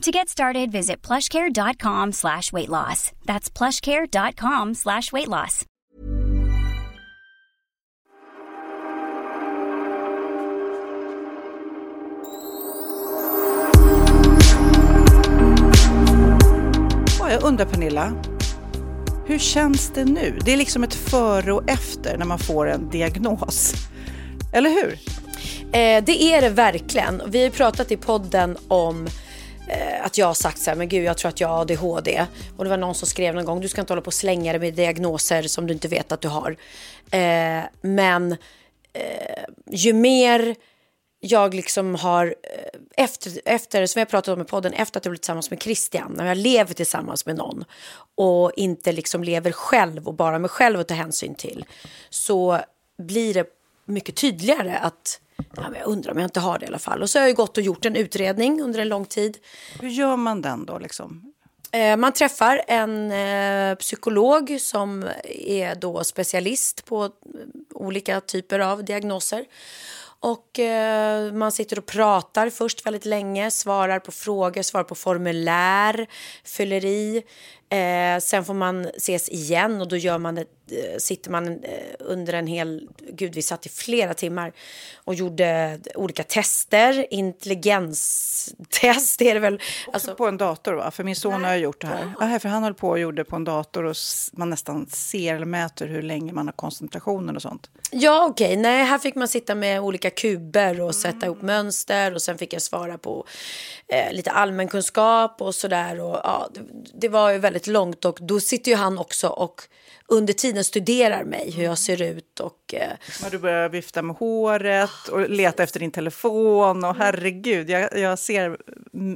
To get started, visit plushcare.com slash weight loss. That's plushcare.com slash weight loss. Och jag undrar Pernilla, hur känns det nu? Det är liksom ett före och efter när man får en diagnos. Eller hur? Eh, det är det verkligen. Vi har pratat i podden om Eh, att jag har sagt så här, men gud jag tror att jag har ADHD. Och det var någon som skrev någon gång, du ska inte hålla på och slänga dig med diagnoser som du inte vet att du har. Eh, men eh, ju mer jag liksom har, eh, efter, efter, som jag pratat om i podden, efter att jag blivit tillsammans med Christian, när jag lever tillsammans med någon och inte liksom lever själv och bara mig själv att ta hänsyn till, så blir det mycket tydligare att ja, men jag undrar om jag inte har det i alla fall. Och så har jag gått och gjort en utredning under en lång tid. Hur gör man den då? Liksom? Eh, man träffar en eh, psykolog som är då specialist på eh, olika typer av diagnoser. Och man sitter och pratar först väldigt länge, svarar på frågor, svarar på formulär, fyller i. Eh, sen får man ses igen och då gör man eh, sitter man eh, under en hel... Gud, vi satt i flera timmar och gjorde olika tester. Intelligenstest är det väl. Alltså, på en dator, va? För min son har gjort det här. Ja, för han höll på och gjorde på en dator och man nästan ser eller mäter hur länge man har koncentrationen och sånt. Ja, okej. Okay. Nej, här fick man sitta med olika kuber och sätta ihop mönster och sen fick jag svara på eh, lite allmänkunskap och sådär. Och, ja, det, det var ju väldigt långt och då sitter ju han också och under tiden studerar mig, hur jag ser ut. Och, eh... Du börjar vifta med håret och leta efter din telefon. Och herregud, jag, jag ser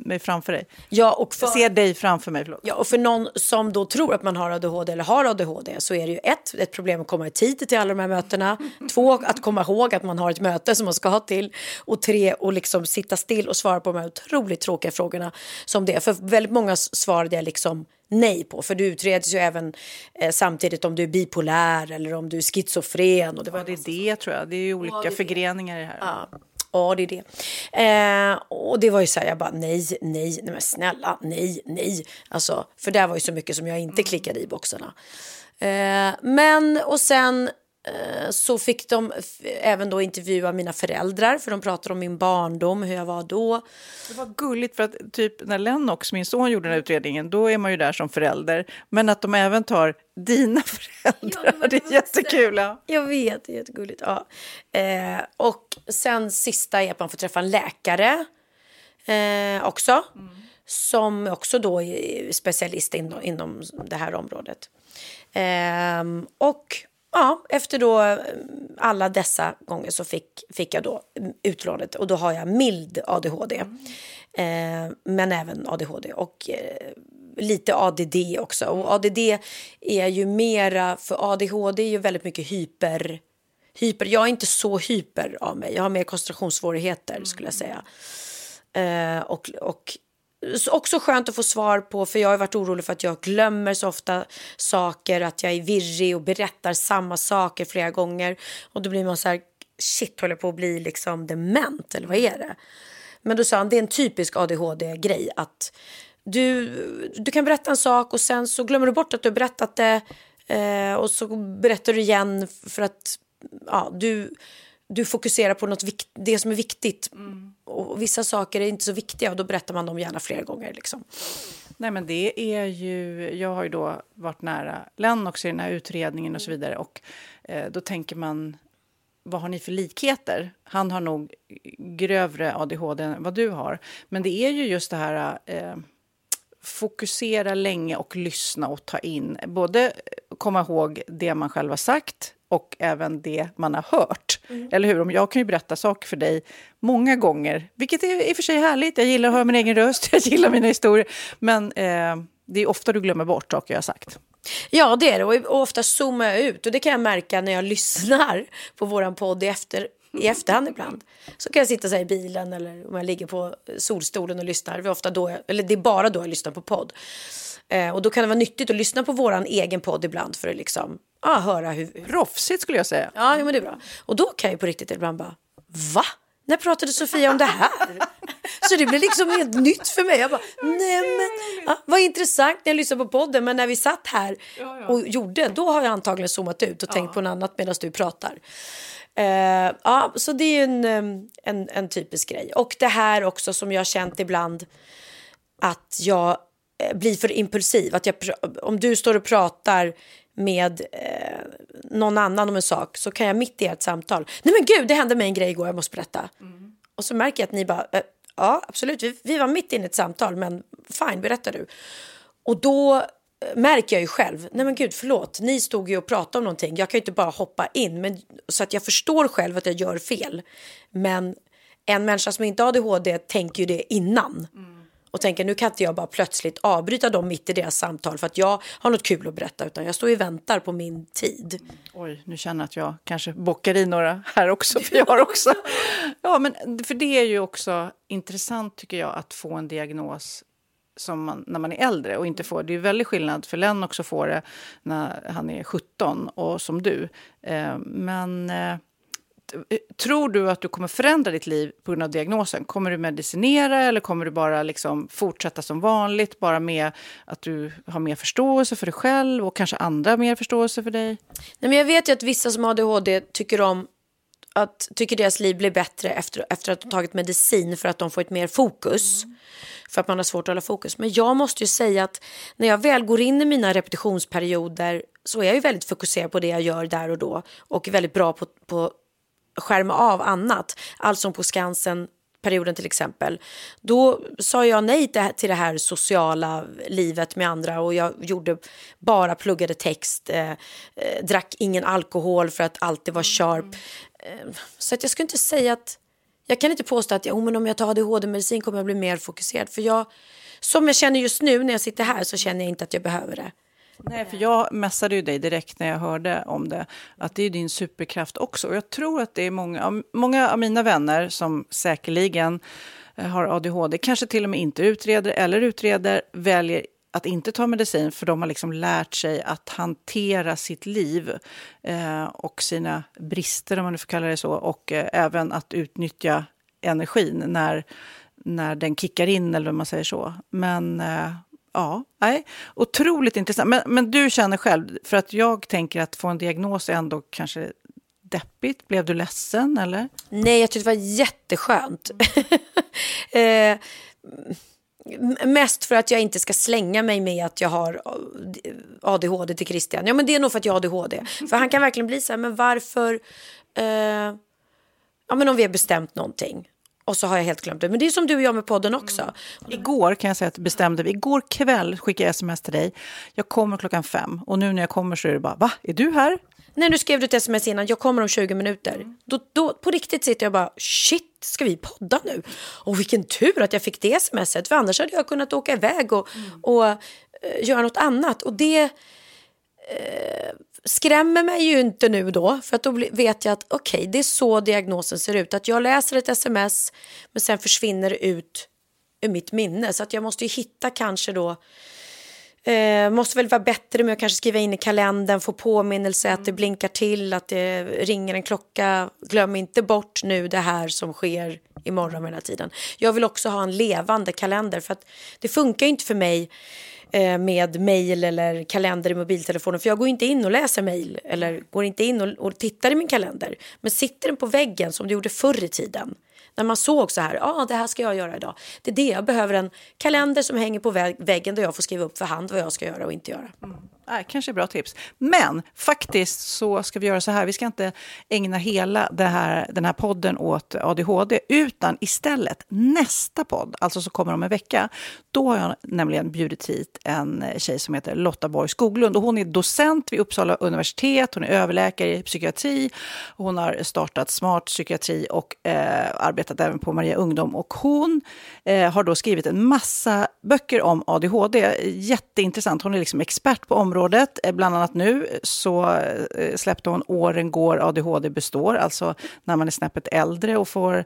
mig framför dig. Ja, och för... Jag ser dig framför mig. Förlåt. Ja, och för någon som då tror att man har ADHD eller har ADHD så är det ju ett, ett problem att komma i tid till alla de här mötena. Två, att komma ihåg att man har ett möte som man ska ha till. Och tre, att liksom sitta still och svara på de här otroligt tråkiga frågorna som det. För väldigt många svarade jag liksom nej på. För du utreds ju även eh, samtidigt om du är bipolär eller om du är schizofren. Och det var det, det tror jag. Det är ju olika ja, förgreningar i det här. Ja. Ja, det är det. Eh, och det var ju så här, jag bara nej, nej, nej men snälla, nej, nej. Alltså, för det var ju så mycket som jag inte klickade i boxarna. Eh, men, och sen så fick de även då intervjua mina föräldrar för de pratade om min barndom, hur jag var då. Det var gulligt för att typ när Lennox, min son, gjorde den utredningen, då är man ju där som förälder. Men att de även tar dina föräldrar, ja, det, är jättekul. Ja. Jag vet, det är jättegulligt. Ja. Eh, och sen sista är att man får träffa en läkare eh, också. Mm. Som också då är specialist inom, inom det här området. Eh, och ja, efter då eh, alla dessa gånger så fick, fick jag då utlånet och då har jag mild ADHD. Mm. Eh, men även ADHD och eh, lite ADD också. Och ADD är ju mera, för ADHD är ju väldigt mycket hyper hyper. Jag är inte så hyper av mig. Jag har mer koncentrationssvårigheter skulle jag säga. Eh, och, och också skönt att få svar på, för jag har varit orolig för att jag glömmer så ofta saker, att jag är virrig och berättar samma saker flera gånger. Och då blir man så här, shit, håller på att bli liksom dement, eller vad är det? Men då sa han, det är en typisk ADHD-grej att du, du kan berätta en sak och sen så glömmer du bort att du har berättat det eh, och så berättar du igen för att ja, du du fokuserar på något vikt, det som är viktigt. Mm. Och vissa saker är inte så viktiga och då berättar man dem gärna flera gånger. Liksom. Nej, men det är ju... Jag har ju då varit nära Lennox i den här utredningen och så vidare. Och eh, då tänker man, vad har ni för likheter? Han har nog grövre ADHD än vad du har. Men det är ju just det här... Eh, fokusera länge och lyssna och ta in. Både komma ihåg det man själv har sagt och även det man har hört. Mm. Eller hur? Om Jag kan ju berätta saker för dig många gånger, vilket är i och för sig härligt. Jag gillar att höra min egen röst, jag gillar mina historier. Men eh, det är ofta du glömmer bort saker jag har sagt. Ja, det är det. Och ofta zoomar jag ut. Och det kan jag märka när jag lyssnar på vår podd i, efter, i efterhand ibland. Så kan jag sitta så i bilen eller om jag ligger på solstolen och lyssnar. Det är, ofta då jag, eller det är bara då jag lyssnar på podd. Eh, och då kan det vara nyttigt att lyssna på vår egen podd ibland för att liksom ah, höra hur... Proffsigt skulle jag säga. Ja, men det är bra. Och då kan jag på riktigt ibland bara, va? När pratade Sofia om det här? Så det blev liksom helt nytt för mig. Jag bara, nej men, ja, vad intressant när jag lyssnade på podden. Men när vi satt här och gjorde, då har jag antagligen zoomat ut och tänkt på något annat medan du pratar. Uh, ja, så det är en, en, en typisk grej. Och det här också som jag har känt ibland att jag eh, blir för impulsiv. Att jag, om du står och pratar med eh, någon annan om en sak så kan jag mitt i ett samtal, nej men gud det hände mig en grej igår, jag måste berätta. Mm. Och så märker jag att ni bara, eh, ja absolut, vi, vi var mitt inne i ett samtal men fine, berätta du. Och då eh, märker jag ju själv, nej men gud förlåt, ni stod ju och pratade om någonting, jag kan ju inte bara hoppa in, men, så att jag förstår själv att jag gör fel. Men en människa som inte har ADHD tänker ju det innan. Mm och tänker nu kan inte jag bara plötsligt avbryta dem mitt i deras samtal för att jag har något kul att berätta utan jag står och väntar på min tid. Oj, nu känner jag att jag kanske bockar i några här också för jag har också. Ja, men för det är ju också intressant tycker jag att få en diagnos som man, när man är äldre och inte får. Det är väldigt skillnad för Lennox att få det när han är 17 och som du. Eh, men eh, Eh, tror du att du kommer förändra ditt liv på grund av diagnosen? Kommer du medicinera eller kommer du bara liksom fortsätta som vanligt, bara med att du har mer förståelse för dig själv och kanske andra mer förståelse för dig? Nej, men jag vet ju att vissa som har ADHD tycker om att tycker deras liv blir bättre efter, efter att de tagit medicin för att de får ett mer fokus. Mm. För att man har svårt att hålla fokus. Men jag måste ju säga att när jag väl går in i mina repetitionsperioder så är jag ju väldigt fokuserad på det jag gör där och då. Och väldigt bra på, på skärma av annat. Allt som på Skansen perioden till exempel. Då sa jag nej till det här sociala livet med andra och jag gjorde bara pluggade text, eh, eh, drack ingen alkohol för att alltid vara sharp. Eh, så att jag skulle inte säga att, jag kan inte påstå att oh, men om jag tar ADHD-medicin kommer jag bli mer fokuserad. För jag, som jag känner just nu när jag sitter här så känner jag inte att jag behöver det. Nej, för jag messade ju dig direkt när jag hörde om det, att det är din superkraft också. Och jag tror att det är många, många av mina vänner som säkerligen eh, har ADHD, kanske till och med inte utreder eller utreder, väljer att inte ta medicin för de har liksom lärt sig att hantera sitt liv eh, och sina brister, om man nu får kalla det så, och eh, även att utnyttja energin när, när den kickar in, eller vad man säger så. Men eh, Ja, nej. otroligt intressant. Men, men du känner själv, för att jag tänker att få en diagnos är ändå kanske deppigt. Blev du ledsen eller? Nej, jag tyckte det var jätteskönt. eh, mest för att jag inte ska slänga mig med att jag har eh, ADHD till Christian. Ja, men det är nog för att jag har ADHD. För han kan verkligen bli så här, men varför... Eh, ja, men om vi har bestämt någonting och så har jag helt glömt det. Men det är som du och jag med podden också. Mm. Igår kan jag säga att bestämde vi. Igår kväll skickade jag sms till dig. Jag kommer klockan fem. Och nu när jag kommer så är det bara, va? Är du här? Nej, nu skrev du ett sms innan. Jag kommer om 20 minuter. Mm. Då, då, på riktigt sitter jag bara, shit, ska vi podda nu? Och vilken tur att jag fick det smset. För annars hade jag kunnat åka iväg och, mm. och uh, göra något annat. Och det... Uh, skrämmer mig ju inte nu då, för att då vet jag att okej, okay, det är så diagnosen ser ut. Att jag läser ett sms, men sen försvinner det ut ur mitt minne. Så att jag måste ju hitta kanske då Eh, måste väl vara bättre med att kanske skriva in i kalendern, få påminnelse att det mm. blinkar till, att det ringer en klocka. Glöm inte bort nu det här som sker imorgon hela tiden. Jag vill också ha en levande kalender för att det funkar inte för mig Eh, Eh, med mejl eller kalender i mobiltelefonen. För jag går inte in och läser mejl eller går inte in och, och, tittar i min kalender. Men sitter den på väggen som det gjorde förr i tiden. När man såg så här, ja ah, det här ska jag göra idag. Det är det, jag behöver en kalender som hänger på väggen där jag får skriva upp för hand vad jag ska göra och inte göra. Mm. Äh, kanske bra tips. Men faktiskt så ska vi göra så här. Vi ska inte ägna hela här, den här podden åt ADHD, utan istället nästa podd, alltså som kommer om en vecka, då har jag nämligen bjudit hit en tjej som heter Lotta Borg Skoglund. Och hon är docent vid Uppsala universitet, hon är överläkare i psykiatri, hon har startat Smart psykiatri och eh, arbetat även på Maria Ungdom. Och hon eh, har då skrivit en massa böcker om ADHD. Jätteintressant, hon är liksom expert på området området. Eh, bland annat nu så eh, släppte hon Åren går, ADHD består, alltså när man är snäppet äldre och får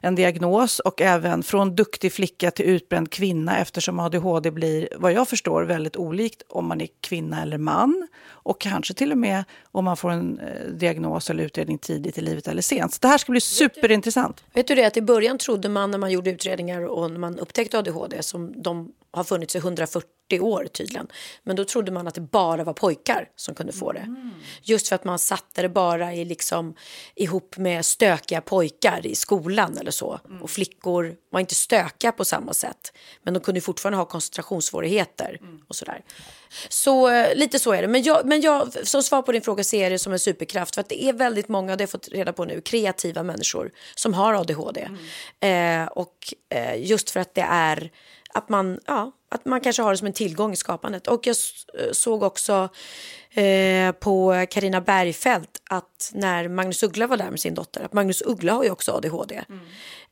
en diagnos. Och även Från duktig flicka till utbränd kvinna eftersom ADHD blir, vad jag förstår, väldigt olikt om man är kvinna eller man. Och kanske till och med om man får en eh, diagnos eller utredning tidigt i livet eller sent. Så det här ska bli superintressant. Vet du det att i början trodde man när man gjorde utredningar och när man upptäckte ADHD som de har funnits i 140 år tydligen. Men då trodde man att det bara var pojkar som kunde få det. Mm. Just för att man satte det bara i liksom, ihop med stökiga pojkar i skolan eller så. Mm. Och flickor var inte stökiga på samma sätt. Men de kunde fortfarande ha koncentrationssvårigheter mm. och sådär. Så eh, lite så är det. Men, jag, men jag, som svar på din fråga ser det som en superkraft. För att det är väldigt många, det har jag fått reda på nu, kreativa människor som har ADHD. Mm. Eh, och eh, just för att det är att man, ja, att man kanske har det som en tillgång i skapandet. Och jag eh, såg också eh, på Karina Bergfeldt att när Magnus Uggla var där med sin dotter, att Magnus Uggla har ju också ADHD. Mm.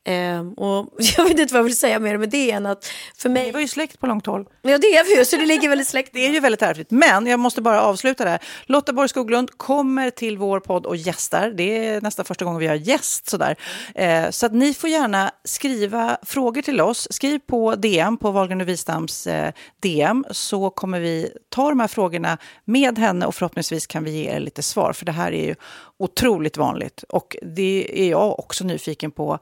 Um, och jag vet inte vad jag vill säga mer med det än att för mig... Ni var ju släkt på långt håll. Ja det är vi ju, så det ligger väldigt släkt. Det är ju väldigt ärftligt. Men jag måste bara avsluta där. Lotta Borg Skoglund kommer till vår podd och gästar. Det är nästan första gången vi har gäst sådär. Uh, så att ni får gärna skriva frågor till oss. Skriv på DM, på Wahlgren och Wistams eh, DM, så kommer vi ta de här frågorna med henne och förhoppningsvis kan vi ge er lite svar. För det här är ju otroligt vanligt och det är jag också nyfiken på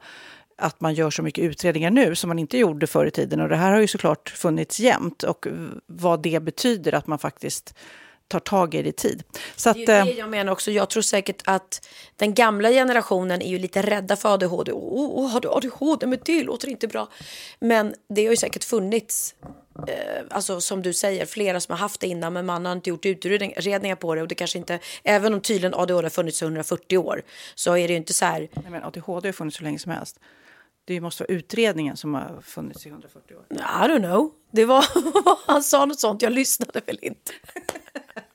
att man gör så mycket utredningar nu som man inte gjorde förr i tiden. Och det här har ju såklart funnits jämt och vad det betyder att man faktiskt tar tag i det i tid. Så att, det är det eh, jag menar också. Jag tror säkert att den gamla generationen är ju lite rädda för ADHD. Åh, oh, har du ADHD? Men det låter inte bra. Men det har ju säkert funnits, eh, alltså som du säger, flera som har haft det innan men man har inte gjort utredningar på det och det kanske inte, även om tydligen ADHD har funnits i 140 år så är det ju inte så här. Nej, men ADHD har funnits så länge som helst. Det måste vara utredningen som har funnits i 140 år. I don't know. Det var, han sa något sånt, jag lyssnade väl inte.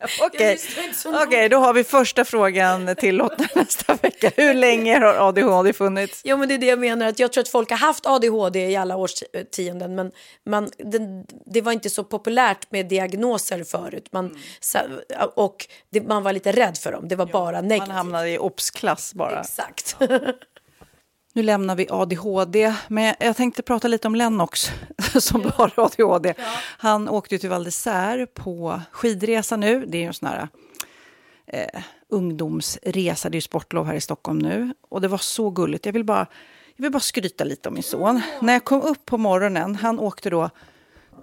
Okej, okay. okay, då har vi första frågan till Lotta nästa vecka. Hur länge har ADHD funnits? Ja, men det är det jag menar. Att jag tror att folk har haft ADHD i alla årtionden, men man, det, det var inte så populärt med diagnoser förut. Man, mm. och det, man var lite rädd för dem. Det var ja, bara negativt. Man hamnade i obs-klass bara. Exakt. Ja. Nu lämnar vi ADHD, men jag tänkte prata lite om Lennox som ja. har ADHD. Ja. Han åkte till Val på skidresa nu. Det är ju en sån här eh, ungdomsresa, det är ju sportlov här i Stockholm nu. Och det var så gulligt. Jag vill bara, jag vill bara skryta lite om min son. Ja. När jag kom upp på morgonen, han åkte då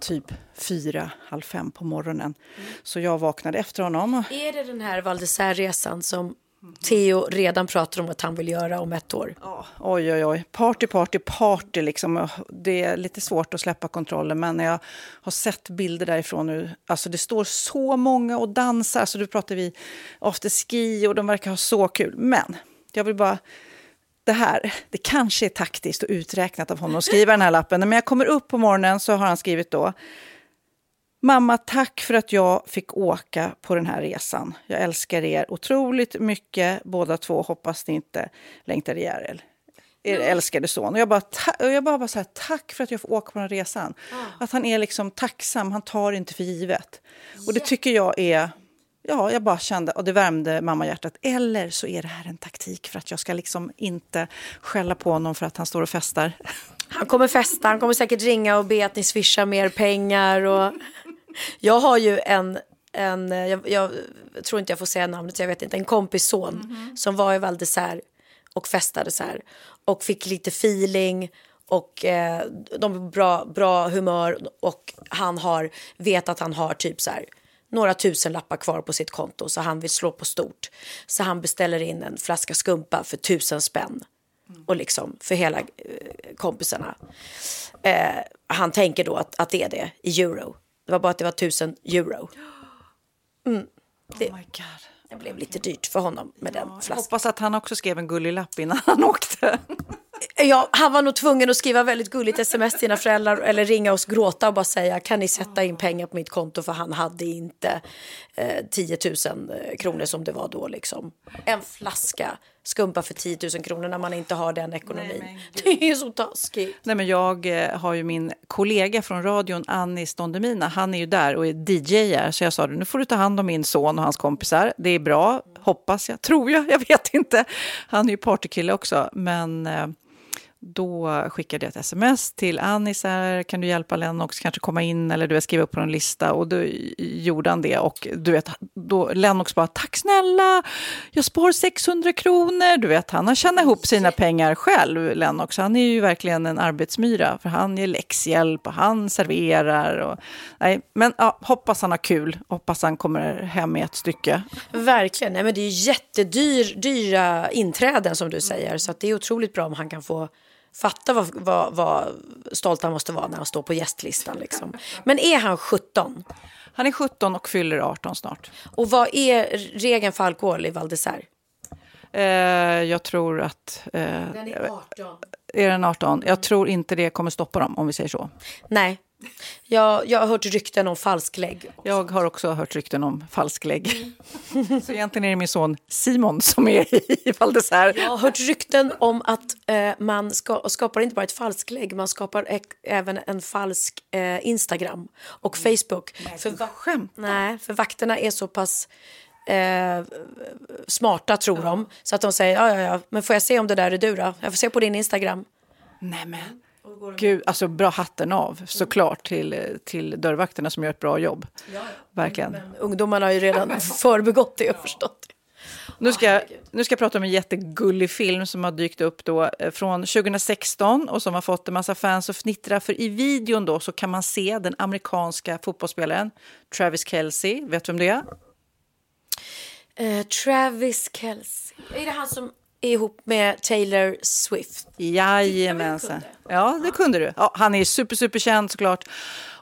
typ fyra, halv fem på morgonen. Mm. Så jag vaknade efter honom. Är det den här Val d'Isère-resan som Theo redan pratar om att han vill göra om ett år. Ja, oj, oj, oj. Party, party, party. Liksom. Det är lite svårt att släppa kontrollen, men jag har sett bilder därifrån nu. Alltså, det står så många och dansar. Alltså, då pratar vi afterski och de verkar ha så kul. Men jag vill bara... Det här, det kanske är taktiskt och uträknat av honom att skriva den här lappen. Men jag kommer upp på morgonen så har han skrivit då Mamma, tack för att jag fick åka på den här resan. Jag älskar er otroligt mycket, båda två. Hoppas ni inte längtar ihjäl er. Er älskade son. Och jag bara, och jag bara, bara så här, tack för att jag får åka på den resan. Ah. Att han är liksom tacksam, han tar inte för givet. Och det tycker jag är... Ja, jag bara kände, och det värmde mamma hjärtat. Eller så är det här en taktik för att jag ska liksom inte skälla på honom för att han står och festar. Han kommer festa, han kommer säkert ringa och be att ni swishar mer pengar. Och... Jag har ju en, en jag, jag, tror inte jag får säga namnet, jag vet inte, en kompis son mm -hmm. som var i Val och festade så här och fick lite feeling och eh, de är bra, bra humör och han har vet att han har typ så här några tusen lappar kvar på sitt konto så han vill slå på stort. Så han beställer in en flaska skumpa för tusen spänn och liksom för hela eh, kompisarna. Eh, han tänker då att, att det är det i euro. Det var bara att det var tusen euro. Mm. Det, Oh my God. det blev lite dyrt för honom med den Jag flaskan. hoppas att han också skrev en gullig lapp innan han åkte. Ja, han var nog tvungen att skriva väldigt gulligt sms till sina föräldrar eller ringa och gråta och bara säga kan ni sätta in pengar på mitt konto för han hade inte eh, 10 000 kronor som det var då liksom. En flaska skumpa för 10 000 kronor när man inte har den ekonomin. men det är så taskigt. Nej, men jag eh, har ju min kollega från radion, Annie Stondemina, han är ju där och är DJ-are. Så jag sa, nu får du ta hand om min son och hans kompisar. Det är bra, hoppas jag, tror jag, jag vet inte. Han är ju partykille också, men eh, då skickade jag ett sms till Annie, så här, kan du hjälpa Lennox? Kanske komma in eller du vet, skriva upp på en lista. Och då gjorde han det och du vet, då Lennox bara tack snälla, jag spar 600 kronor, du vet, han har tjänat ihop sina pengar själv, Lennox, han är ju verkligen en arbetsmyra för han ger läxhjälp och han serverar och nej, men ja, hoppas han har kul, hoppas han kommer hem med ett stycke. Verkligen, Nej, men det är ju jättedyra inträden som du säger. Så att det är otroligt bra om han kan få fatta vad, vad, vad stolt han måste vara när han står på gästlistan. Liksom. Men är han 17? Han är 17 och fyller 18 snart. Och vad är regeln för alkohol i Val? Eh, jag tror att... Eh, Den är 18. är den 18? Jag tror inte det kommer stoppa dem, om vi säger så. Nej, jag, jag har hört rykten om falsklägg. Jag har också hört rykten om falsklägg. Så egentligen är det min son Simon som är i Val. Jag har hört rykten om att eh, man ska, skapar inte bara ett falsklägg, man skapar ek, även en falsk eh, Instagram och Facebook. för, va- Skämt. nej, för vakterna är så pass eh, smarta, tror de, så att de säger ja, ja, ja, men får jag se om det där är du då? Jag får se på din Instagram. Nej men. Gud, alltså bra hatten av såklart till, till dörrvakterna som gör ett bra jobb. Verkligen. Ungdomarna har ju redan förbegått det, jag har förstått. Nu ska, jag, nu ska jag prata om en jättegullig film som har dykt upp då eh, från 2016 och som har fått en massa fans att fnittra. För i videon då så kan man se den amerikanska fotbollsspelaren Travis Kelce. Vet du vem det är? Eh, Travis Kelce. Är det han som ihop med Taylor Swift? Jajamensan. Ja, det kunde du. Ja, han är super, superkänd såklart.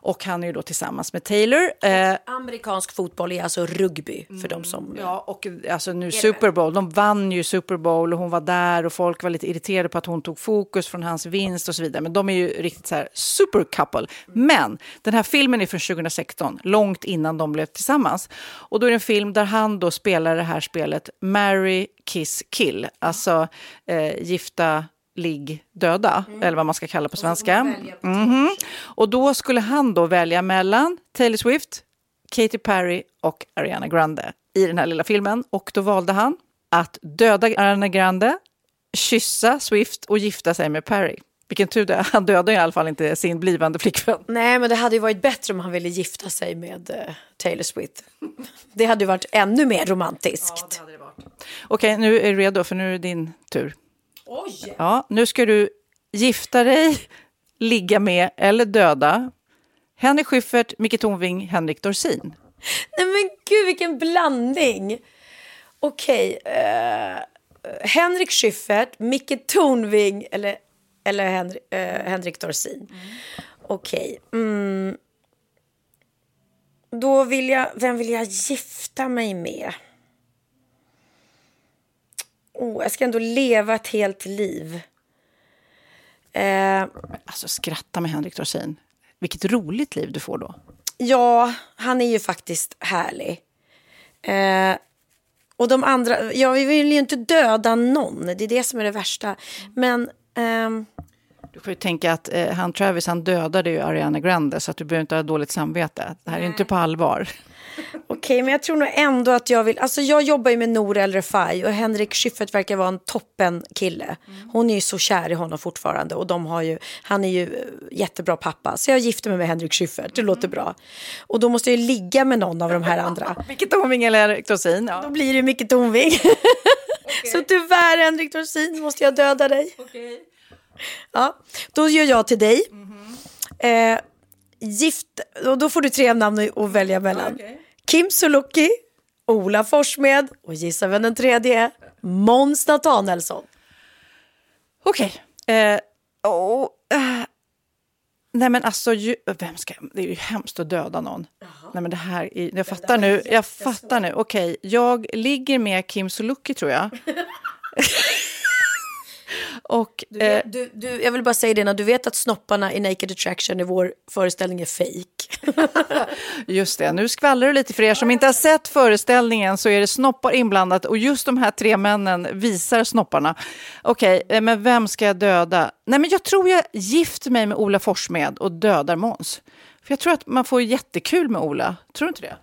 Och han är ju då tillsammans med Taylor. Eh, Amerikansk fotboll är alltså rugby för de som... Ja, och alltså nu Super Bowl, de vann ju Super Bowl och hon var där och folk var lite irriterade på att hon tog fokus från hans vinst och så vidare. Men de är ju riktigt så här super couple. Men den här filmen är från 2016, långt innan de blev tillsammans. Och då är det en film där han då spelar det här spelet Marry, Kiss, Kill. Alltså eh, gifta, ligg, döda, eller vad man ska kalla på svenska. Mhm. Och då skulle han då välja mellan Taylor Swift, Katy Perry och Ariana Grande i den här lilla filmen. Och då valde han att döda Ariana Grande, kyssa Swift och gifta sig med Perry. Vilken tur det. Han dödade i alla fall inte sin blivande flickvän. Nej, men det hade ju varit bättre om han ville gifta sig med eh, Taylor Swift. Det hade ju varit ännu mer romantiskt. Okej, nu är du redo för nu är det din tur. Oj! Ja, nu ska du gifta dig, ligga med eller döda Henrik Schyffert, Micke Tornving, Henrik Dorsin. Nej men gud vilken blandning! Okej, eh, Henrik Schyffert, Micke Tornving eller, eller Henri, eh, Henrik Dorsin. Okej. Mm. Då vill jag, vem vill jag gifta mig med? Oh, jag ska ändå leva ett helt liv. Eh, Alltså skratta med Henrik Dorsin. Vilket roligt liv du får då. Ja, han är ju faktiskt härlig. Eh, och de andra, jag vill ju inte döda någon, det är det som är det värsta. Men ehm, Du får ju tänka att eh, han Travis han dödade ju Ariana Grande så att du behöver inte ha dåligt samvete. Det här är ju inte på allvar. Okej, men jag tror nog ändå att jag vill, alltså jag jobbar ju med Nour El Refai och Henrik Schyffert verkar vara en toppen kille. Hon är ju så kär i honom fortfarande och de har ju, han är ju eh, jättebra pappa. Så jag gifter mig med Henrik Schyffert, det låter bra. Och då måste jag ju ligga med någon av de här andra. Vilket Tornving eller Henrik Dorsin. Då Ja. blir det mycket Tornving. Så tyvärr Henrik Dorsin måste jag döda dig. Ja, då gör jag till dig. Eh, gift, och då får du tre namn att välja mellan. Kim Sulocki, Ola Forssmed och gissa vem den tredje är? Måns Nathanaelsson. Okej. Eh, oh, eh, nej men alltså, ju, vem ska, det är ju hemskt att döda någon. Nej men det här, är, jag fattar nu. Jag fattar nu. Okej, jag ligger med Kim Sulocki tror jag. Och, Du, eh, du, du, jag vill bara säga det, när du vet att snopparna i Naked Attraction i vår föreställning är fake. Just det, nu skvallrar du lite för er som inte har sett föreställningen så är det snoppar inblandat och just de här tre männen visar snopparna. Okej, eh, men vem ska jag döda? Nej, men jag tror jag gifter mig med Ola Forssmed och dödar Måns. För jag tror att man får jättekul med Ola. Tror du inte det?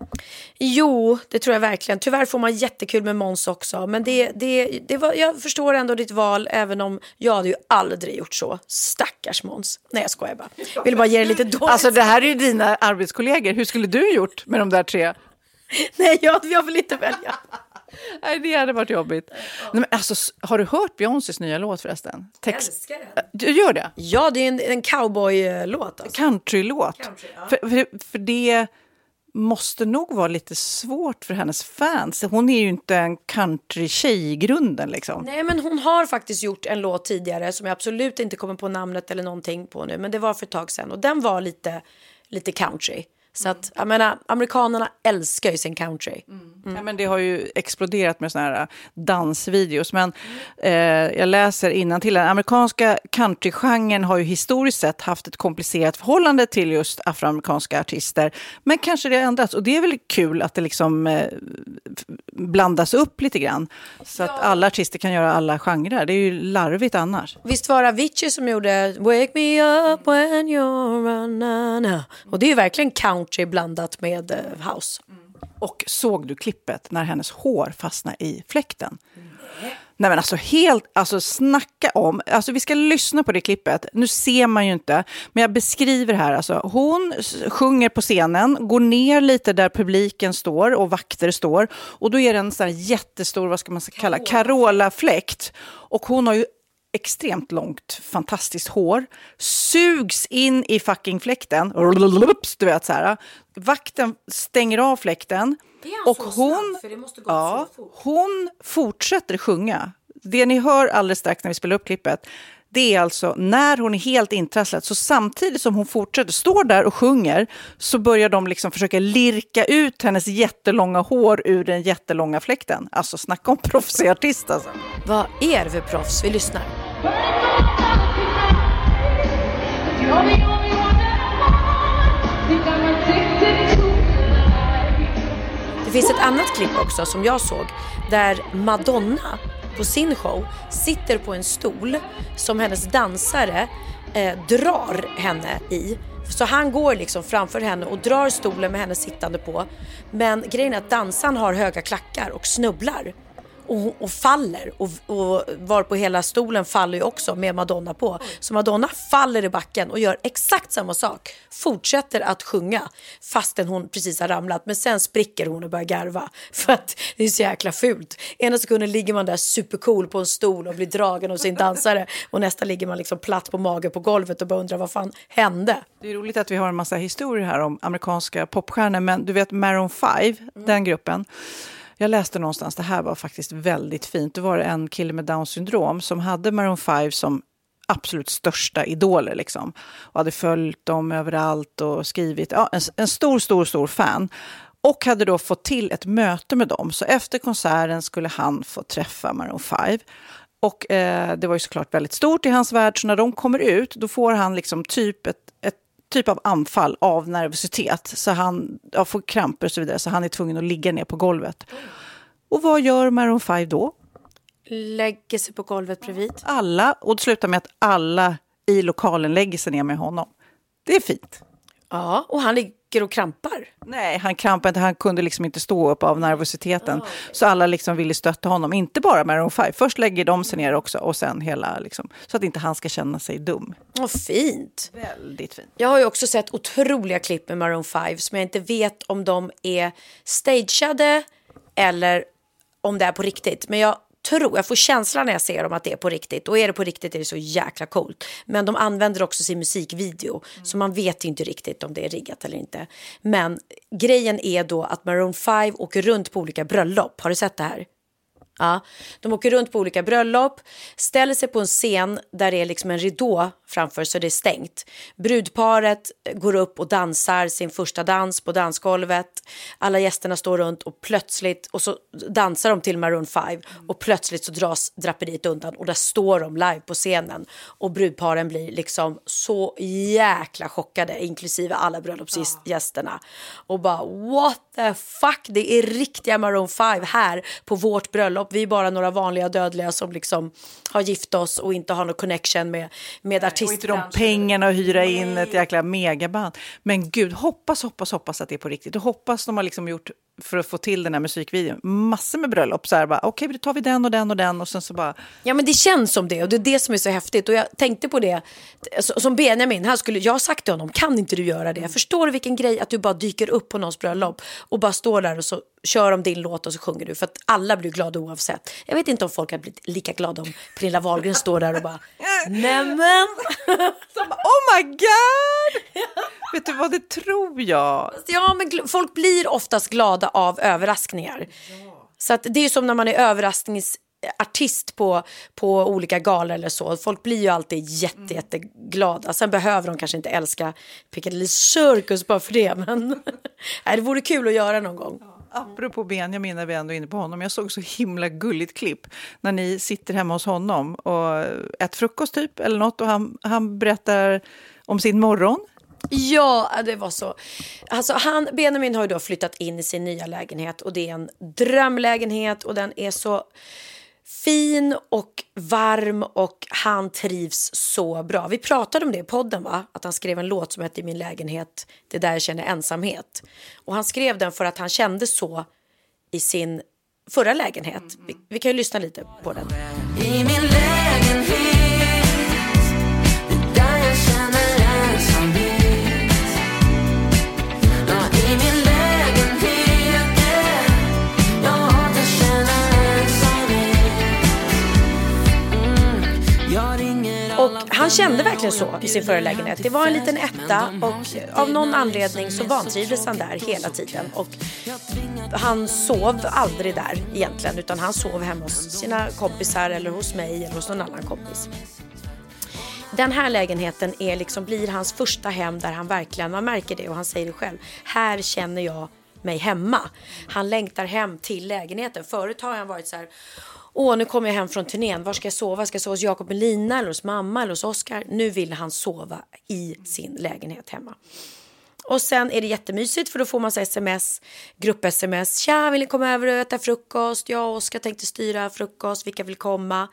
Jo, det tror jag verkligen. Tyvärr får man jättekul med Måns också. Men det, det, det var, jag förstår ändå ditt val, även om jag hade ju aldrig gjort så. Stackars Måns. Nej, jag skojar bara. Vill bara ge dig lite dåligt. Alltså det här är ju dina arbetskollegor. Hur skulle du gjort med de där tre? Nej, jag, jag vill inte välja. Nej, det hade varit jobbigt. Nej, men alltså, har du hört Beyoncés nya låt förresten? Text... älskar den. Du gör det? Ja, det är en, en cowboy-låt. Alltså. countrylåt. Country, ja. för, för, för det måste nog vara lite svårt för hennes fans. Hon är ju inte en countrytjej i grunden. Liksom. Nej, men hon har faktiskt gjort en låt tidigare som jag absolut inte kommer på namnet eller någonting på nu. Men det var för ett tag sedan och den var lite, lite country. Så att, jag menar, amerikanerna älskar ju sin country. Ja, men det har ju exploderat med såna här äh, dansvideos. Men eh, jag läser till Den amerikanska countrygenren har ju historiskt sett haft ett komplicerat förhållande till just afroamerikanska artister. Men kanske det har ändrats. Och det är väl kul att det liksom eh, blandas upp lite grann. Så att alla artister kan göra alla genrer. Det är ju larvigt annars. Visst var det Avicii som gjorde Wake me up when you're running Och det är ju verkligen country blandat med eh, house. Och såg du klippet när hennes hår fastnade i fläkten? Nej men alltså helt, alltså snacka om, alltså vi ska lyssna på det klippet. Nu ser man ju inte, men jag beskriver här alltså. Hon sjunger på scenen, går ner lite där publiken står och vakter står. Och då är det en sån här jättestor, vad ska man kalla, Carola-fläkt. Och hon har ju extremt långt, fantastiskt hår, sugs in i fucking fläkten. Du vet så här. Vakten stänger av fläkten. Och hon, ja, hon fortsätter sjunga. Det ni hör alldeles strax när vi spelar upp klippet, det är alltså när hon är helt intrasslad. Så samtidigt som hon fortsätter, står där och sjunger, så börjar de liksom försöka lirka ut hennes jättelånga hår ur den jättelånga fläkten. Alltså snacka om proffsig artist alltså. Vad är det för proffs? Vi lyssnar. Det finns ett annat klipp också som jag såg där Madonna på sin show sitter på en stol som hennes dansare eh, drar henne i. Så han går liksom framför henne och drar stolen med henne sittande på. Men grejen är att dansaren har höga klackar och snubblar. Och, och faller och, och var på hela stolen faller ju också med Madonna på. Så Madonna faller i backen och gör exakt samma sak. Fortsätter att sjunga fastän hon precis har ramlat. Men sen spricker hon och börjar garva. För att det är så jäkla fult. Ena sekunden ligger man där supercool på en stol och blir dragen av sin dansare. Och nästa ligger man liksom platt på mage på golvet och bara undrar vad fan hände? Det är roligt att vi har en massa historier här om amerikanska popstjärnor, men du vet Maroon 5, den gruppen. Jag läste någonstans, det här var faktiskt väldigt fint. Det var en kille med Downs syndrom som hade Maroon 5 som absolut största idoler liksom. Och hade följt dem överallt och skrivit, ja, en, en stor, stor, stor fan. Och hade då fått till ett möte med dem. Så efter konserten skulle han få träffa Maroon 5. Och eh, det var ju såklart väldigt stort i hans värld, så när de kommer ut då får han liksom typ ett, ett typ av anfall av nervositet. Så han ja, får kramper och så vidare, så han är tvungen att ligga ner på golvet. Och vad gör Maroon 5 då? Lägger sig på golvet bredvid. Alla, och det slutar med att alla i lokalen lägger sig ner med honom. Det är fint. Ja, och han ligger och krampar. Nej, han krampade inte, han kunde liksom inte stå upp av nervositeten. Så alla liksom ville stötta honom, inte bara Maroon 5. Först lägger de sig ner också och sen hela, liksom, så att inte han ska känna sig dum. Vad fint. Väldigt fint. Jag har ju också sett otroliga klipp med Maroon 5 som jag inte vet om de är stageade eller om det är på riktigt. Men jag tror, jag får känslan när jag ser dem att det är på riktigt. Och är det på riktigt är det så jäkla coolt. Men de använder också sin musikvideo. Så man vet inte riktigt om det är riggat eller inte. Men grejen är då att Maroon 5 åker runt på olika bröllop. Har du sett det här? Ja, de åker runt på olika bröllop, ställer sig på en scen där det är liksom en ridå framför så det är stängt. Brudparet går upp och dansar sin första dans på dansgolvet. Alla gästerna står runt och plötsligt, och så dansar de till Maroon 5 och plötsligt så dras draperiet undan och där står de live på scenen och brudparen blir liksom så jäkla chockade, inklusive alla bröllopsgästerna och bara what the fuck, det är riktiga Maroon 5 här på vårt bröllop. Vi är bara några vanliga dödliga som liksom har gift oss och inte har någon connection med, med artister Och inte de pengarna att hyra in ett jäkla megaband. Men gud, hoppas, hoppas, hoppas att det är på riktigt. Och hoppas de har liksom gjort, för att få till den här musikvideon, massor med bröllop. Så här bara, okej, då tar vi den och den och den och sen så bara... Ja men det känns som det och det är det som är så häftigt. Och jag tänkte på det, som Benjamin, han skulle, jag har sagt till honom, kan inte du göra det? Förstår du vilken grej att du bara dyker upp på någons bröllop och bara står där och så kör de din låt och så sjunger du. För att alla blir glada oavsett. Jag vet inte om folk hade blivit lika glada om Pernilla Wahlgren står där och bara, nämen. Oh my god! Vet du vad, det tror jag. Ja, men folk blir oftast glada av överraskningar. Så att det är som när man är överraskningsartist på, på olika galor eller så. Folk blir ju alltid jätte, jätteglada. Sen behöver de kanske inte älska Piccadilly Circus bara för det. Men nej, det vore kul att göra någon gång. Apropå Benjamin, när vi ändå är inne på honom. Jag såg så himla gulligt klipp när ni sitter hemma hos honom och äter frukost typ eller något och han, han berättar om sin morgon. Ja, det var så. Alltså han, Benjamin har ju då flyttat in i sin nya lägenhet och det är en drömlägenhet och den är så fin och varm och han trivs så bra. Vi pratade om det i podden, va? att han skrev en låt som hette I min lägenhet, det är där jag känner ensamhet. Och han skrev den för att han kände så i sin förra lägenhet. Vi, vi kan ju lyssna lite på den. Han kände verkligen så i sin förra lägenhet. Det var en liten etta och av någon anledning så vantrivdes han där hela tiden. Och han sov aldrig där egentligen utan han sov hemma hos sina kompisar eller hos mig eller hos någon annan kompis. Den här lägenheten är liksom, blir hans första hem där han verkligen, man märker det och han säger det själv, här känner jag mig hemma. Han längtar hem till lägenheten. Förut har han varit så här, åh nu kommer jag hem från turnén, var ska jag sova? Ska jag sova hos Jakob och Lina eller hos mamma eller hos Oskar? Nu vill han sova i sin lägenhet hemma. Och sen är det jättemysigt för då får man så sms, grupp-sms. Tja, vill ni komma över och äta frukost? Jag och Oskar tänkte styra frukost, vilka vill komma?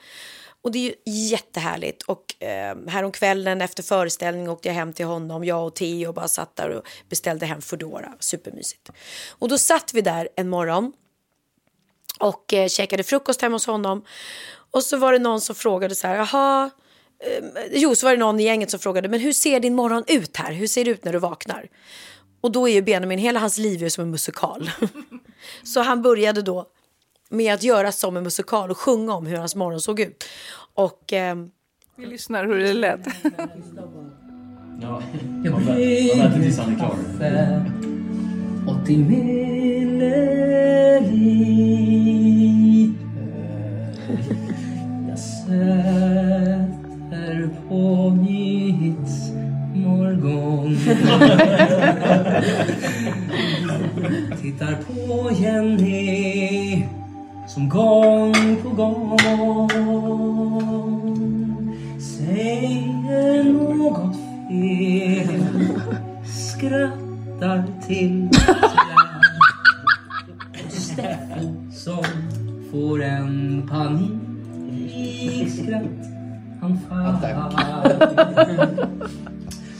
Och det är ju jättehärligt. Och eh, häromkvällen efter föreställning åkte jag hem till honom, jag och Theo bara satt där och beställde hem Foodora. Supermysigt. Och då satt vi där en morgon och eh, käkade frukost hemma hos honom. Och så var det någon som frågade så här, jaha, eh, jo så var det någon i gänget som frågade, men hur ser din morgon ut här? Hur ser det ut när du vaknar? Och då är ju Benjamin, hela hans liv är som en musikal. så han började då med att göra som en musikal och sjunga om hur hans morgon såg ut. Och ehm, Vi lyssnar hur det lät. Ja, man väntar tills han är klar. Och till minne Jag sätter på mitt morgon. Tittar på Jenny som gång på gång säger något fel skrattar till Steffo som får en panikskratt han faller.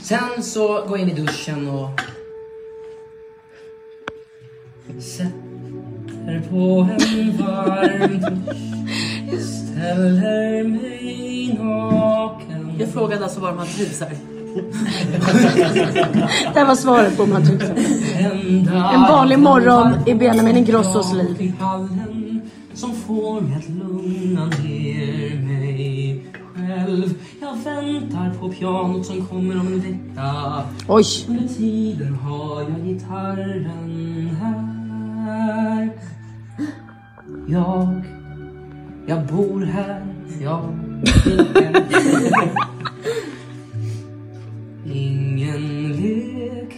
Sen så går jag in i duschen och sätter på en varm dusch. Ställer mig naken. Jag frågade alltså var man trivs här. Det här var svaret på om han tyckte. En vanlig morgon i Benjamin Ingrossos liv. Som får mig att lugna ner mig själv. Jag väntar på pianot som kommer om en vecka. Oj. Under tiden har jag gitarren här. Jag Jag bor här, ja.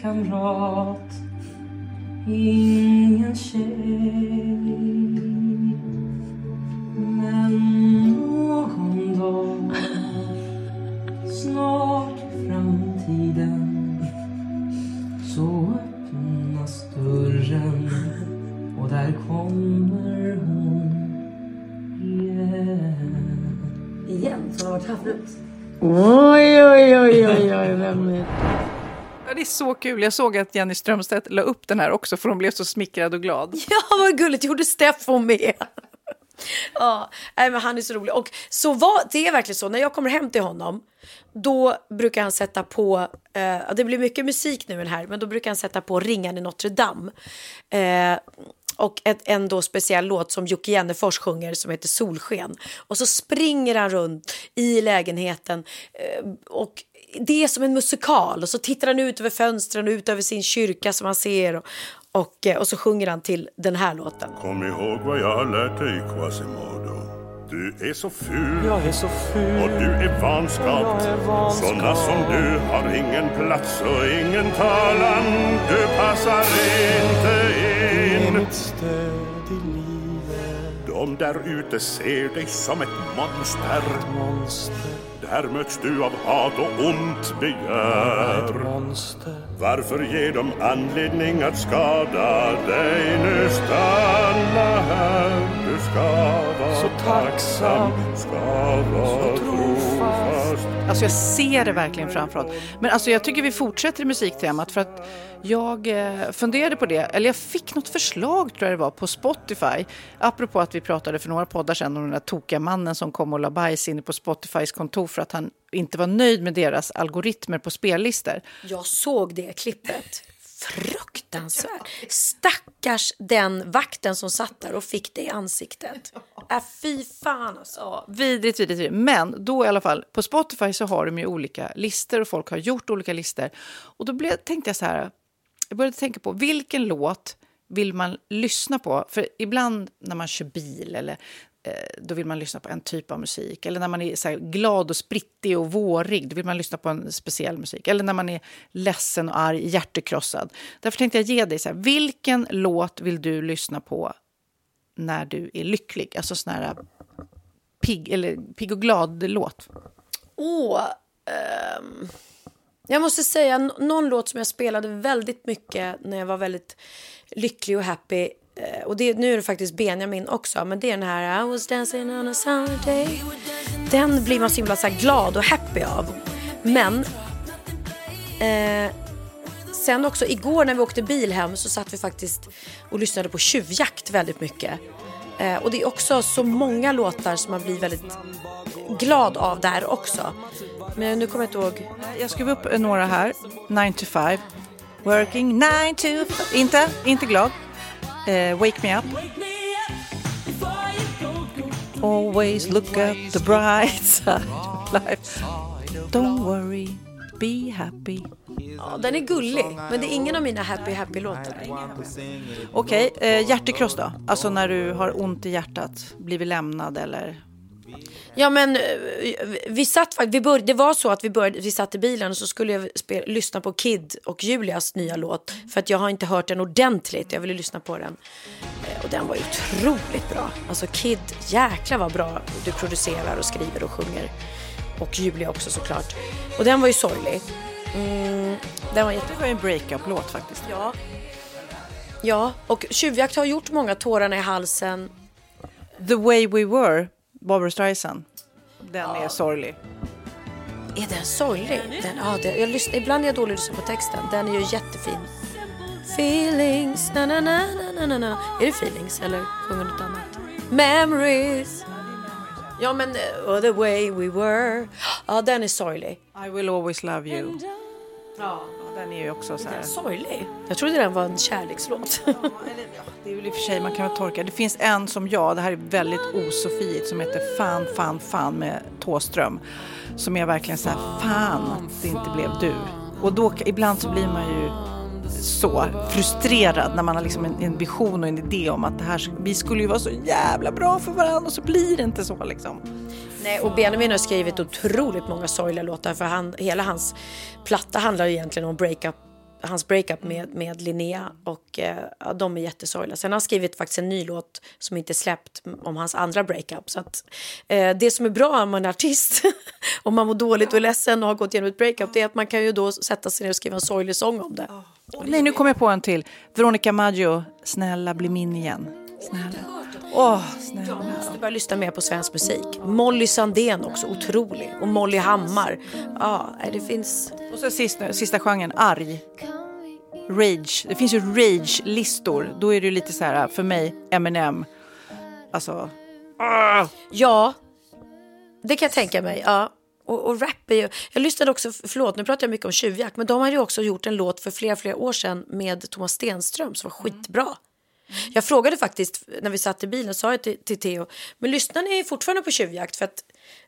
Kamrat, Ingen tjej. Så kul. Jag såg att Jenny Strömstedt la upp den här också för hon blev så smickrad och glad. Ja, vad gulligt. Gjorde Steffo med. Ja, nej, men han är så rolig. Och så var, det är verkligen så, när jag kommer hem till honom, då brukar han sätta på, eh, det blir mycket musik nu här, men då brukar han sätta på Ringan i Notre Dame. Eh, och ett, en då speciell låt som Jocke Jennefors sjunger som heter Solsken. Och så springer han runt i lägenheten eh, och det är som en musikal och så tittar han ut över fönstren och ut över sin kyrka som han ser och, och, eh, och så sjunger han till den här låten. Kom ihåg vad jag har lärt dig Quasimodo. Du är så ful. Jag är så ful. Och du är vanskapt. Såna som du har ingen plats och ingen talan. Du passar inte in. Mitt stöd i livet. De där ute ser dig som ett monster. Monster, Där möts du av hat och ont begär Varför ge dem anledning att skada dig? Nu stanna här, du ska vara Så tacksam, ska vara trofast. Alltså jag ser det verkligen framför oss. Men alltså jag tycker vi fortsätter i musiktemat för att jag eh, funderade på det, eller jag fick något förslag tror jag det var på Spotify. Apropå att vi pratade för några poddar sedan om den där tokiga mannen som kom och la bajs inne på Spotifys kontor för att han inte var nöjd med deras algoritmer på spellistor. Jag såg det klippet. Fruktansvärt. Stackars den vakten som satt där och fick det i ansiktet. Äh, fy fan alltså. Ja, vidrigt, vidrigt, vidrigt. Men då i alla fall, på Spotify så har de ju olika listor och folk har gjort olika listor. Och då blev, tänkte jag så här, jag började tänka på vilken låt vill man lyssna på? För ibland när man kör bil eller Eh, då vill man lyssna på en typ av musik. Eller när man är så här glad och sprittig och vårig, då vill man lyssna på en speciell musik. Eller när man är ledsen och arg, hjärtekrossad. Därför tänkte jag ge dig så här, vilken låt vill du lyssna på när du är lycklig? Alltså sån här pigg, eller pigg och glad-låt. Åh, ehm, jag måste säga någon låt som jag spelade väldigt mycket när jag var väldigt lycklig och happy. Eh, och det, nu är det faktiskt Benjamin också, men det är den här I was dancing on a summer day. Den blir man så himla så här glad och happy av. Men eh, sen också igår när vi åkte bil hem så satt vi faktiskt och lyssnade på tjuvjakt väldigt mycket. Eh, och det är också så många låtar som man blir väldigt glad av där också. Men nu kommer jag inte ihåg. Jag skrev upp några här. 9 to 5. Working 9 to 5. Inte, inte glad. Eh, wake me up. Always look at the bright side of life. Don't worry, be happy. Ja, den är gullig, men det är ingen av mina happy happy låtar. Okej, eh, hjärtekross då? Alltså när du har ont i hjärtat, blivit lämnad eller? Ja men eh, vi satt faktiskt, vi det var så att vi, började, vi satt i bilen och så skulle jag spela, lyssna på Kid och Julias nya låt. För att jag har inte hört den ordentligt, jag ville lyssna på den. Eh, Och den var ju otroligt bra. Alltså Kid, jäklar vad bra du producerar och skriver och sjunger. Och Julia också såklart. Och den var ju sorglig. Mm, den var jätte... Det var en breakup-låt faktiskt. Ja. Ja, och Tjuvjakt har gjort många tårarna i halsen. The way we were, Barbra Streisand. Den är sorglig. Är den sorglig? Den, ja, det, jag lyssnar, ibland är jag dålig på texten. Den är ju jättefin. Feelings, na na na na na na. Är det feelings eller sjunger något annat? Memories. Ja men, uh, the way we were. Ja, den är sorglig. I will always love you. Ja, den är ju också så Den här. är sorglig. Jag trodde den var en kärlekslåt. Det är väl i och för sig, man kan väl torka. Det finns en som jag, det här är väldigt osofiigt, som heter Fan, fan, fan med Tåström. Som är verkligen så här, fan att det inte blev du. Och då, ibland så blir man ju så frustrerad när man har liksom en, en vision och en idé om att det här, vi skulle ju vara så jävla bra för varandra och så blir det inte så liksom. Nej, och Benjamin har skrivit otroligt många sorgliga låtar för han, hela hans platta handlar egentligen om breakup hans breakup med, med Linnea och eh, de är jättesorgliga. Sen har han skrivit faktiskt en ny låt som inte är släppt om hans andra breakup. Så att, eh, det som är bra om man är artist, om man mår dåligt och är ledsen och har gått igenom ett breakup, det är att man kan ju då sätta sig ner och skriva en sorglig sång om det. Nej, nu kom jag på en till. Veronica Maggio, Snälla bli min igen. Snälla. Åh, snälla. Jag måste börja lyssna mer på svensk musik. Molly Sandén också, otrolig. Och Molly Hammar. Ja, det finns... Och så sista, sista genren, arg. Rage. Det finns ju rage-listor. Då är det lite så här, för mig, Eminem. Alltså... ah! Ja, det kan jag tänka mig. Ja. Och, och rap är ju... Jag lyssnade också, förlåt nu pratar jag mycket om tjuvjakt, men de har ju också gjort en låt för flera, flera år sedan med Thomas Stenström som var skitbra. Jag frågade faktiskt när vi satt i bilen, sa jag till, till Theo, men lyssnar ni fortfarande på tjuvjakt? För att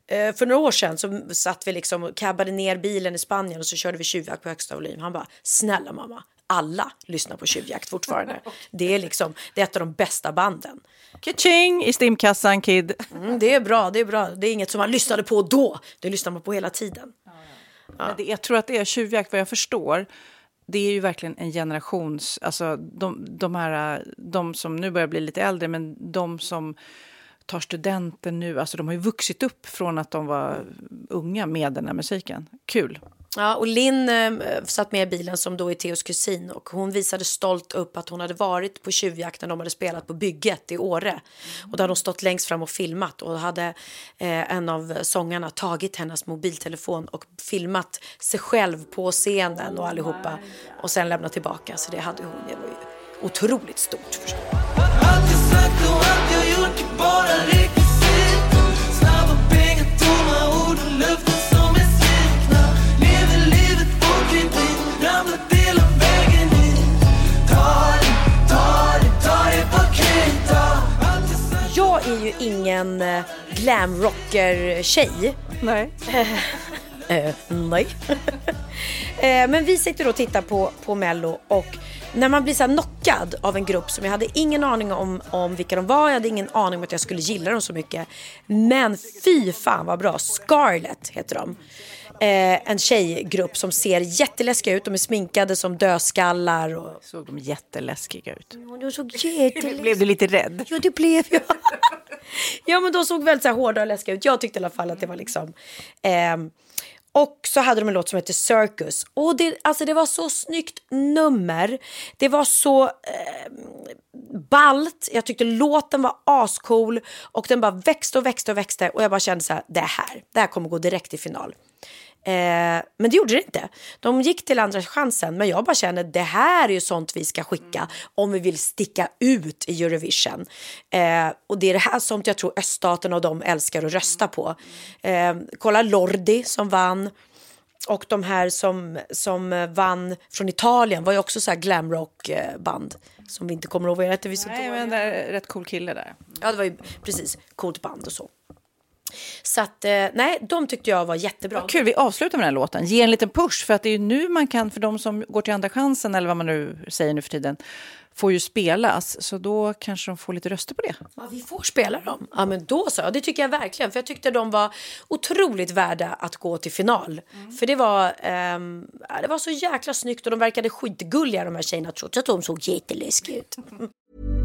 eh, för några år sedan så satt vi liksom och cabbade ner bilen i Spanien och så körde vi tjuvjakt på högsta volym. Han bara, snälla mamma, alla lyssnar på tjuvjakt fortfarande. Det är liksom, det är ett av de bästa banden. Kaching i stimkassan, kid. Mm, det är bra, det är bra. Det är inget som man lyssnade på då, det lyssnar man på hela tiden. Men det, jag tror att det är tjuvjakt, vad jag förstår. Det är ju verkligen en generations... Alltså de, de här, de som nu börjar bli lite äldre, men de som tar studenten nu, alltså de har ju vuxit upp från att de var unga med den här musiken. Kul. Ja, och Linn eh, satt med i bilen som då är Theos kusin och hon visade stolt upp att hon hade varit på tjuvjakt när de hade spelat på bygget i Åre. Och då hade hon stått längst fram och filmat och hade eh, en av sångarna tagit hennes mobiltelefon och filmat sig själv på scenen och allihopa och sen lämnat tillbaka. Så det hade hon, det var ju otroligt stort förstås. Ingen eh, glamrocker-tjej. Nej. Eh, nej. eh, men vi sitter och tittar på, på Mello och när man blir så knockad av en grupp som jag hade ingen aning om, om vilka de var, jag hade ingen aning om att jag skulle gilla dem så mycket. Men fy fan vad bra, Scarlett heter de. Eh, en tjejgrupp som ser jätteläskiga ut, de är sminkade som dödskallar. Och... Såg de jätteläskiga ut? De såg jätteläskiga Blev du lite rädd? Ja, det blev jag. ja, men de såg väldigt så här hårda och läskiga ut. Jag tyckte i alla fall att det var liksom... ehm, och så hade de en låt som hette Circus. Och det, alltså det var så snyggt nummer. Det var så eh, ballt. Jag tyckte låten var ascool. Och den bara växte och växte och växte. Och jag bara kände så här, det här, det här kommer gå direkt till final. Eh, men det gjorde det inte. De gick till andra chansen, men jag bara känner det här är ju sånt vi ska skicka om vi vill sticka ut i Eurovision. Eh, och det är det här sånt jag tror öststaterna och de älskar att rösta på. Eh, kolla Lordi som vann. Och de här som, som vann från Italien var ju också så här glamrock-band. Som vi inte kommer ihåg vad det hette. Vi Nej, men det är rätt cool kille där. Ja, det var ju precis coolt band och så. Så att, eh, nej, de tyckte jag var jättebra. Vad kul, vi avslutar med den här låten. Ge en liten push, för att det är nu man kan, för de som går till andra chansen, eller vad man nu säger nu för tiden, får ju spelas. Så då kanske de får lite röster på det. Ja, vi får spela dem. Ja, men då så. Det tycker jag verkligen. För jag tyckte de var otroligt värda att gå till final. För det var, ja, det var så jäkla snyggt och de verkade skitgulliga de här tjejerna trots att de såg jätteläskiga ut.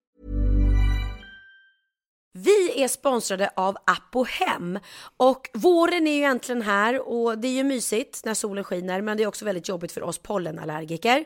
Vi är sponsrade av Apohem och våren är ju äntligen här och det är ju mysigt när solen skiner men det är också väldigt jobbigt för oss pollenallergiker.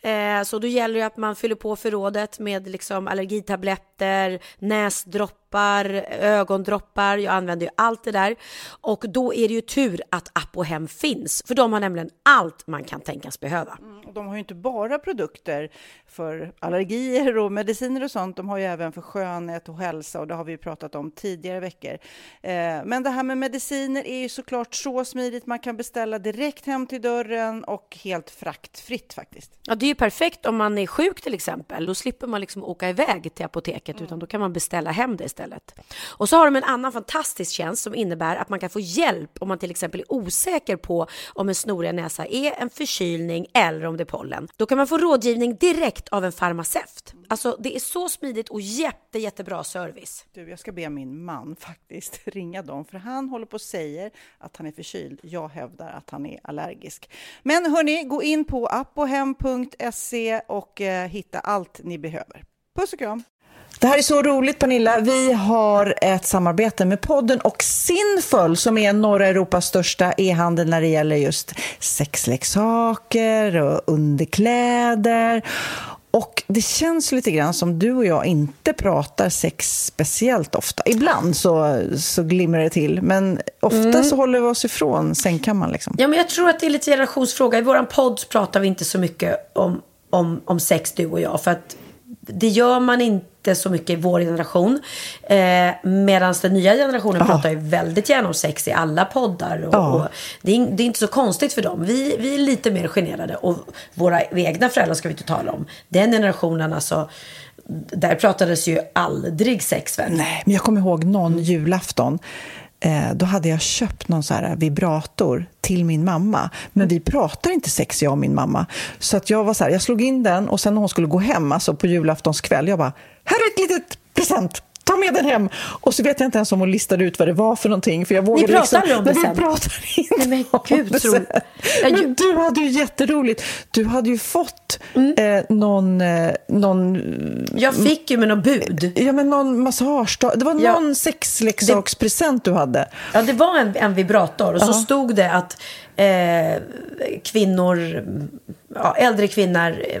Eh, så då gäller det att man fyller på förrådet med liksom allergitabletter, näsdroppar, ögondroppar. Jag använder ju allt det där och då är det ju tur att Apohem finns för de har nämligen allt man kan tänkas behöva. Mm. Och de har ju inte bara produkter för allergier och mediciner och sånt. De har ju även för skönhet och hälsa och det har vi ju pratat om tidigare veckor. Eh, men det här med mediciner är ju såklart så smidigt. Man kan beställa direkt hem till dörren och helt fraktfritt faktiskt. Ja, det är ju perfekt om man är sjuk till exempel. Då slipper man liksom åka iväg till apoteket utan då kan man beställa hem det istället. Och så har de en annan fantastisk tjänst som innebär att man kan få hjälp om man till exempel är osäker på om en snorig näsa är en förkylning eller om det är pollen. Då kan man få rådgivning direkt av en farmaceut. Alltså det är så smidigt och jätte, jättebra service. Du, jag ska be min man faktiskt ringa dem, för han håller på och säger att han är förkyld. Jag hävdar att han är allergisk. Men hörni, gå in på appohem.se och eh, hitta allt ni behöver. Puss och kram! Det här är så roligt Pernilla. Vi har ett samarbete med podden och Sinful som är norra Europas största e-handel när det gäller just sexleksaker och underkläder. Och det känns lite grann som du och jag inte pratar sex speciellt ofta. Ibland så, så glimrar det till, men ofta Mm. så håller vi oss ifrån sängkammaren. Liksom. Ja, men jag tror att det är lite generationsfråga. I våran podd pratar vi inte så mycket om, om, om sex, du och jag. För att det gör man inte så mycket i vår generation. Eh, Medan den nya generationen pratar ju väldigt gärna om sex i alla poddar. Och, Ja. och det, är, det är inte så konstigt för dem. Vi, vi är lite mer generade. Och våra egna föräldrar ska vi inte tala om. Den generationen alltså. Där pratades ju aldrig sex väl? Nej, men jag kommer ihåg någon julafton. Eh, då hade jag köpt någon så här vibrator till min mamma. Men vi pratar inte sex, jag och min mamma. Så att jag var så här, jag slog in den och sen när hon skulle gå hem, alltså på julaftonskväll, jag bara, här är ett litet present! Ta med den hem! Och så vet jag inte ens om hon listade ut vad det var för någonting. För jag vågade pratar liksom, om det sen. Vi pratar inte Nej, men om gud, det tror- sen. Jag- Men du hade ju jätteroligt. Du hade ju fått eh, någon, eh, någon... Jag fick ju med något bud. Ja, men någon massage. Det var Ja. någon sexleksakspresent du hade. Ja, det var en, en vibrator och så Ja. stod det att eh, kvinnor, ja, äldre kvinnor eh,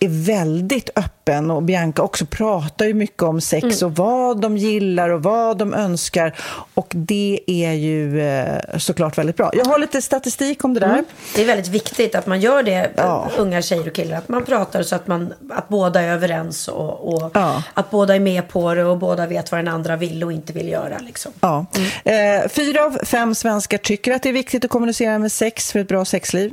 är väldigt öppen och Bianca också pratar ju mycket om sex Mm. och vad de gillar och vad de önskar och det är ju eh, såklart väldigt bra. Jag har lite statistik om det där. Mm. Det är väldigt viktigt att man gör det, Ja. unga tjejer och killar. Att man pratar så att, man, att båda är överens och, och Ja. att båda är med på det och båda vet vad den andra vill och inte vill göra. Liksom. Ja. Eh, fyra av fem svenskar tycker att det är viktigt att kommunicera med sex för ett bra sexliv.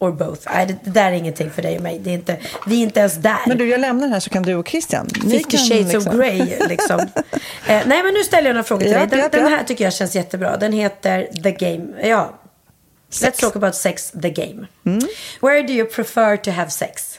or both? Nej, det, det där är ingenting för dig och mig. Det är inte, vi är inte ens där. Men du, jag lämnar den här så kan du och Christian. Ni 50 kan shades liksom- of Grey liksom. eh, nej men nu ställer jag några frågor till dig. Den, ja, den här tycker jag känns jättebra. Den heter The Game. Ja. Let's talk about sex, the game. Mm. Where do you prefer to have sex?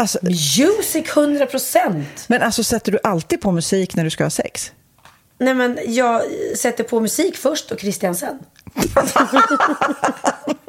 Alltså, Music 100 procent. men alltså sätter du alltid på musik när du ska ha sex? Nej men jag sätter på musik först och Christian sen.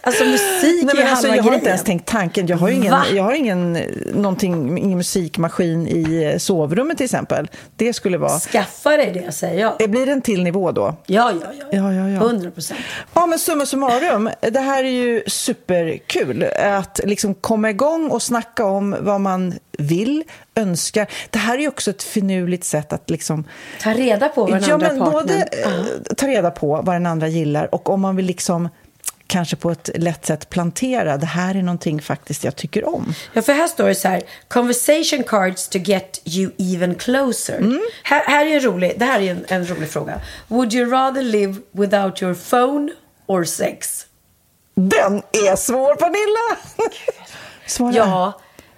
alltså musik Nej, är men alltså, halva jag har grejen. inte ens tänkt tanken. Jag har ingen, Va? jag har ingen, eh, någonting, ingen musikmaskin i eh, sovrummet till exempel. Det skulle vara... Skaffa dig det säger jag. Det blir en till nivå då. Ja, ja, ja. Ja, ja, ja. 100 procent. Ja, men summa summarum, det här är ju superkul. Att liksom komma igång och snacka om vad man vill, önskar. Det här är ju också ett finurligt sätt att liksom... Ta reda på vad den ja, andra men partnern... både eh, ta reda på vad den andra gillar och om man vill liksom kanske på ett lätt sätt plantera, det här är någonting faktiskt jag tycker om. Ja, för här står det så här. Conversation cards to get you even closer. Mm. Här, här är en rolig, det här är en, en rolig fråga. Would you rather live without your phone or sex? Den är svår, Pernilla! Svara. Ja,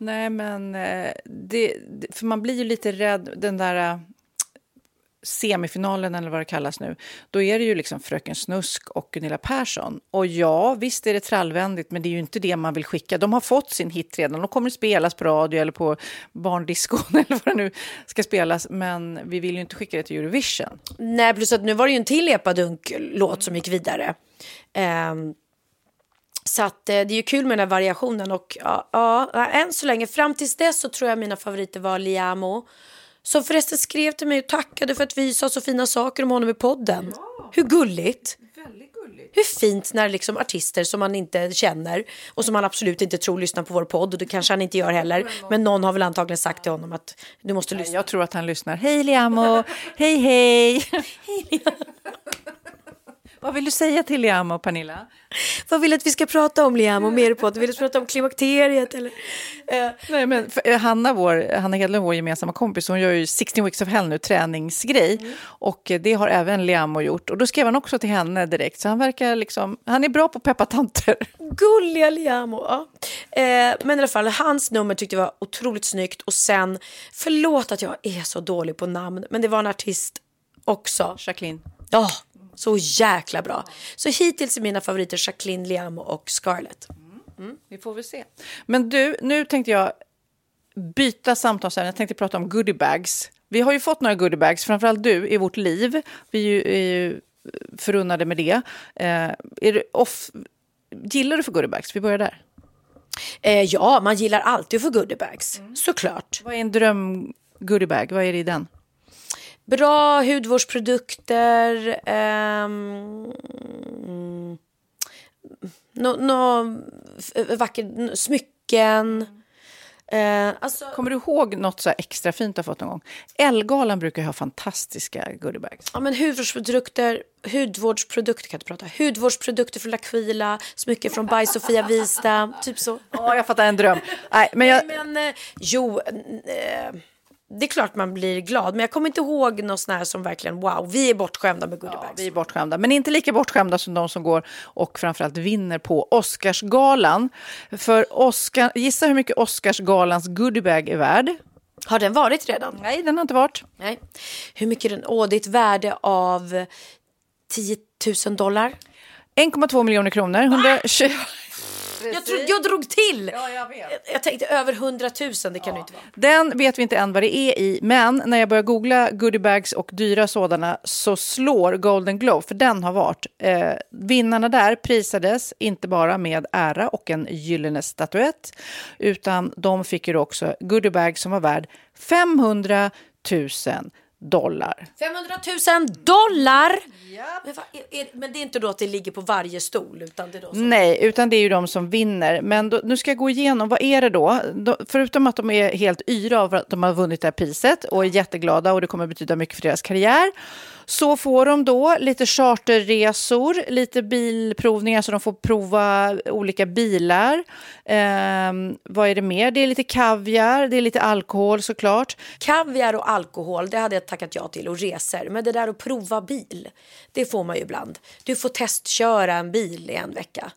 Nej, men eh, det, för man blir ju lite rädd, den där eh, semifinalen eller vad det kallas nu, då är det ju liksom Fröken Snusk och Gunilla Persson. Och ja, visst är det trallvändigt, men det är ju inte det man vill skicka. De har fått sin hit redan, de kommer att spelas på radio eller på barndiskon eller vad det nu ska spelas, men vi vill ju inte skicka det till Eurovision. Nej, plus att nu var det ju en till epadunk-låt som gick vidare. Um så att eh, det är ju kul med den här variationen och ja, ja, än så länge, fram tills dess så tror jag mina favoriter var Liamo. Som förresten skrev till mig och tackade för att vi sa så fina saker om honom i podden. Hur gulligt? Hur fint när liksom artister som man inte känner och som man absolut inte tror lyssnar på vår podd och det kanske han inte gör heller. Men någon har väl antagligen sagt till honom att du måste lyssna. Jag tror att han lyssnar. Hej Liamo! hej hej! Vad vill du säga till Liamo, Pernilla? Vad vill du att vi ska prata om Liam mer på? Vill du prata om klimakteriet eller? Eh, Nej, men för, eh, Hanna, vår, Hanna Hedlund, vår gemensamma kompis, hon gör ju 16 weeks of hell nu, träningsgrej. Mm. Och eh, det har även Liamo gjort. Och då skrev han också till henne direkt. Så han verkar liksom, han är bra på att peppa tanter. Gulliga Liamo. Ja. Eh, men i alla fall, hans nummer tyckte jag var otroligt snyggt. Och sen, förlåt att jag är så dålig på namn, men det var en artist också. Jacqueline. Ja, så jäkla bra. Så hittills är mina favoriter Jacqueline, Liamo och Scarlett. Vi får väl se. Men du, nu tänkte jag byta samtalsämne. Jag tänkte prata om goodiebags. Vi har ju fått några goodiebags, framförallt du, i vårt liv. Vi är ju, förunnade med det. Eh, är du off... Gillar du för goodiebags? Vi börjar där. Eh, ja, man gillar alltid få goodiebags. Såklart. Vad är en dröm goodiebag? Vad är det i den? Bra hudvårdsprodukter. Nå, nå, f- vacker, smycken. Eh, alltså, Kommer du ihåg något så extra fint du har fått någon gång? Elgalan brukar ha fantastiska goodiebags. ja, men hudvårdsprodukter, hudvårdsprodukter kan jag inte prata. Hudvårdsprodukter från L'Aquila, smycken från By Sofia Vista, typ så. Ja, jag fattar en dröm. Nej, men jag... Men eh, jo, eh, det är klart man blir glad. Men jag kommer inte ihåg något sån här som verkligen wow, vi är bortskämda med goodiebags. Vi är bortskämda, men inte lika bortskämda som de som går och framförallt vinner på Oscarsgalan. För Oscar, gissa hur mycket Oscarsgalans goodiebag är värd? Har den varit redan? Nej, den har inte varit. Nej. Hur mycket är den? Åh, det är ett värde av 10 000 dollar. 1,2 miljoner kronor. 120... Jag, trodde, jag drog till! jag, jag tänkte över 100 000, det kan det inte vara. Den vet vi inte än vad det är i, men när jag börjar googla goodiebags och dyra sådana så slår Golden Globe, för den har varit. Eh, vinnarna där prisades inte bara med ära och en gyllene statyett, utan de fick ju också goodiebag som var värd 500 000 dollar. 500 000 dollar! Men, vad är, är, men det är inte då att det ligger på varje stol, utan det är då som... Nej, utan det är ju de som vinner. Men då, nu ska jag gå igenom, vad är det då? då? Förutom att de är helt yra av att de har vunnit det här priset och är jätteglada och det kommer betyda mycket för deras karriär, så får de då lite charterresor, lite bilprovningar så de får prova olika bilar. Ehm, vad är det mer? Det är lite kaviar, det är lite alkohol såklart. Kaviar och alkohol, det hade jag tackat ja till och resor. Men det där att prova bil, det får man ju ibland. Du får testköra en bil i en vecka.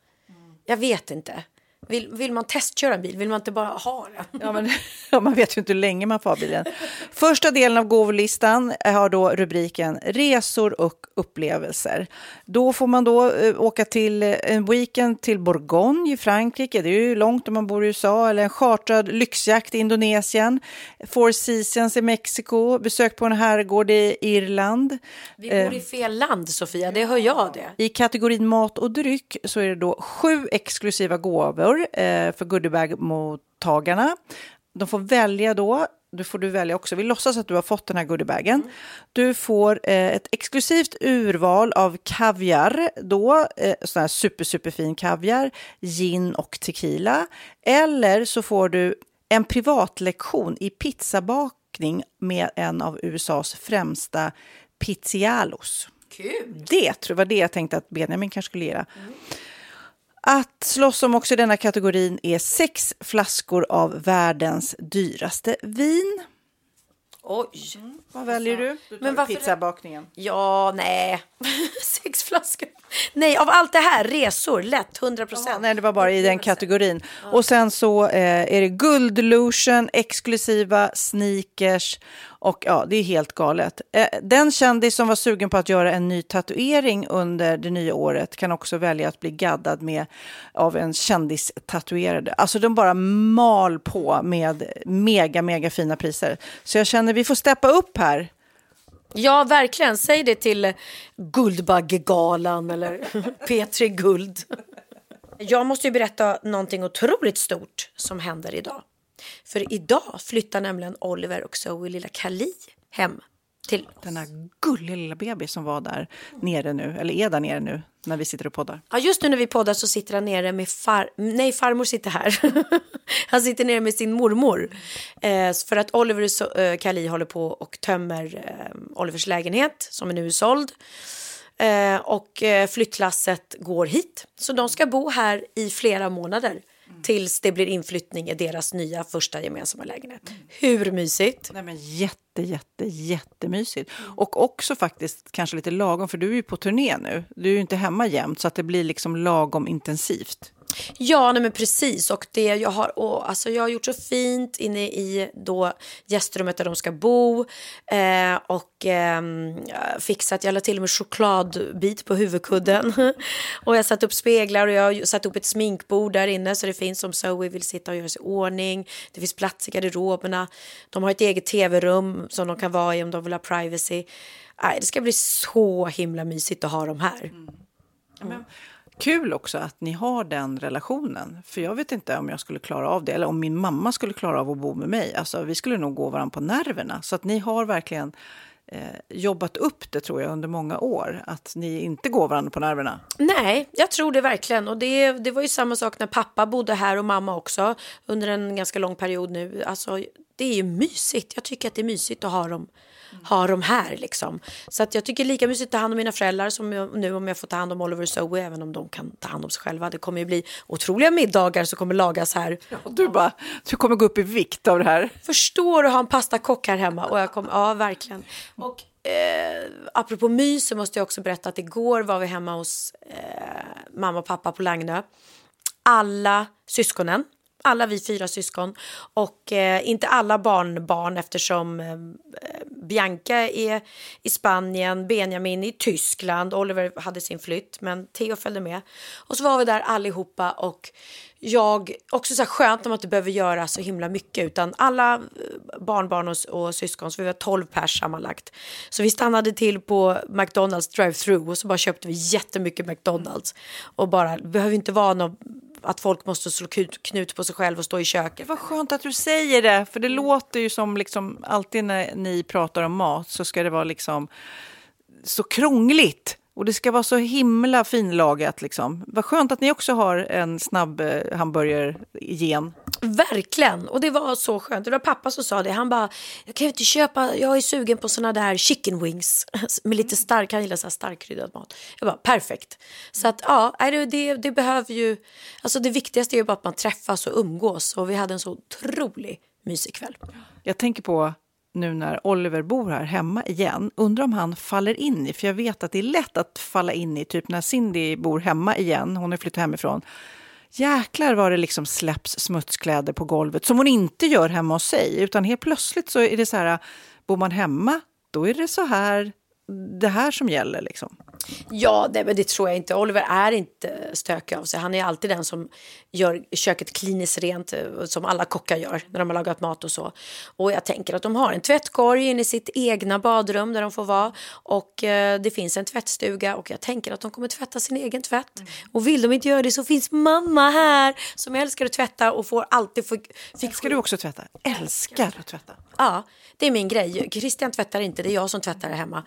Jag vet inte. Vill, vill man testköra en bil? Vill man inte bara ha den? Ja, men, ja, man vet ju inte hur länge man får ha bilen. Första delen av gåvolistan har då rubriken Resor och upplevelser. Då får man då eh, åka till eh, en weekend till Bourgogne i Frankrike. Det är ju långt om man bor i USA. Eller en chartrad lyxjakt i Indonesien. Four Seasons i Mexiko. Besök på en herrgård i Irland. Vi bor i fel land, Sofia. Det hör jag det. I kategorin mat och dryck så är det då sju exklusiva gåvor eh, för goodiebag-mottagarna. De får välja då du får du välja också. Vi låtsas att du har fått den här goodiebagen. Du får eh, ett exklusivt urval av kaviar, då eh, sån här super, superfin kaviar, gin och tequila. Eller så får du en privatlektion i pizzabakning med en av USAs främsta pizzialos. Kul! Det tror var det jag tänkte att Benjamin kanske skulle göra. Att slåss om också i denna kategorin är sex flaskor av världens dyraste vin. Oj. Vad väljer du? du Men varför- pizzabakningen. Ja, nej. Sex flaskor. Nej, av allt det här, resor, lätt, 100 procent. Nej, det var bara i den kategorin. Och sen så eh, är det guldlotion, exklusiva sneakers och ja, det är helt galet. Eh, den kändis som var sugen på att göra en ny tatuering under det nya året kan också välja att bli gaddad med av en kändistatuerare. Alltså de bara mal på med mega, mega fina priser. Så jag känner vi får steppa upp här. Ja, verkligen. Säg det till Guldbaggegalan eller P3 Guld. Jag måste ju berätta någonting otroligt stort som händer idag. För idag flyttar nämligen Oliver och Zoe lilla Kali hem till Den här gulliga lilla bebis som var där nere nu, eller är där nere nu när vi sitter och poddar. Ja, just nu när vi poddar så sitter han nere med far... Nej, farmor sitter här. han sitter nere med sin mormor. Eh, för att Oliver och eh, Kali håller på och tömmer eh, Olivers lägenhet som är nu såld. Eh, och eh, flyttlasset går hit. Så de ska bo här i flera månader. Tills det blir inflyttning i deras nya första gemensamma lägenhet. Hur mysigt? Nej, men jätte, jätte, jättemysigt. Och också faktiskt kanske lite lagom, för du är ju på turné nu. Du är ju inte hemma jämt, så att det blir liksom lagom intensivt. Ja, nej men precis. Och det jag har, åh, alltså jag har gjort så fint inne i då gästrummet där de ska bo. Eh, och eh, fixat, jag la till och med chokladbit på huvudkudden. och jag satt upp speglar och jag har satt upp ett sminkbord där inne så det finns om Zoe vill sitta och göra sig i ordning. Det finns plats i garderoberna. De har ett eget tv-rum som de kan vara i om de vill ha privacy. Nej, det ska bli så himla mysigt att ha dem här. Mm. Mm. Kul också att ni har den relationen. För jag vet inte om jag skulle klara av det, eller om min mamma skulle klara av att bo med mig. Alltså, vi skulle nog gå varandra på nerverna. Så att ni har verkligen eh, jobbat upp det, tror jag, under många år. Att ni inte går varandra på nerverna. Nej, jag tror det verkligen. Och det, det var ju samma sak när pappa bodde här och mamma också under en ganska lång period nu. Alltså, det är ju mysigt. Jag tycker att det är mysigt att ha dem, ha dem här. Liksom. Så att jag tycker lika mysigt att ta hand om mina föräldrar som jag, nu om jag får ta hand om Oliver och Zoe, även om de kan ta hand om sig själva. Det kommer ju bli otroliga middagar som kommer lagas här. Och du bara, du kommer gå upp i vikt av det här. Förstår du att ha en pastakock här hemma? Och jag kom, ja, verkligen. Och eh, apropå mys så måste jag också berätta att igår var vi hemma hos eh, mamma och pappa på Lagnö. Alla syskonen, alla vi fyra syskon och eh, inte alla barnbarn eftersom eh, Bianca är i Spanien, Benjamin i Tyskland, Oliver hade sin flytt men Theo följde med. Och så var vi där allihopa och jag, också så här skönt om att inte behöver göra så himla mycket utan alla eh, barnbarn och, och syskon, så vi var 12 pers sammanlagt. Så vi stannade till på McDonalds drive-through och så bara köpte vi jättemycket McDonalds. Och bara, behöver inte vara någon att folk måste slå knut, på sig själv och stå i köket. Vad skönt att du säger det, för det låter ju som liksom alltid när ni pratar om mat så ska det vara liksom så krångligt. Och det ska vara så himla finlagat. Liksom. Vad skönt att ni också har en snabb eh, hamburger-gen. Verkligen, och det var så skönt. Det var pappa som sa det. Han bara, jag kan inte köpa, jag är sugen på såna där chicken wings med lite stark, han gillar så här starkkryddad mat. Jag bara, perfekt. Så att ja, det, det behöver ju, alltså det viktigaste är ju bara att man träffas och umgås. Och vi hade en så otrolig mysig kväll. Jag tänker på nu när Oliver bor här hemma igen, undrar om han faller in i, för jag vet att det är lätt att falla in i, typ när Cindy bor hemma igen, hon har flyttat hemifrån, jäklar vad det liksom släpps smutskläder på golvet som hon inte gör hemma hos sig, utan helt plötsligt så är det så här, bor man hemma, då är det så här, det här som gäller liksom. Ja, det, men det tror jag inte. Oliver är inte stökig av sig. Han är alltid den som gör köket kliniskt rent, eh, som alla kockar gör när de har lagat mat och så. Och jag tänker att de har en tvättkorg inne i sitt egna badrum där de får vara. Och eh, det finns en tvättstuga och jag tänker att de kommer tvätta sin egen tvätt. Och vill de inte göra det så finns mamma här som älskar att tvätta och får alltid... Få, fick Ska du också tvätta? Älskar att tvätta. Ja, det är min grej. Christian tvättar inte, det är jag som tvättar hemma.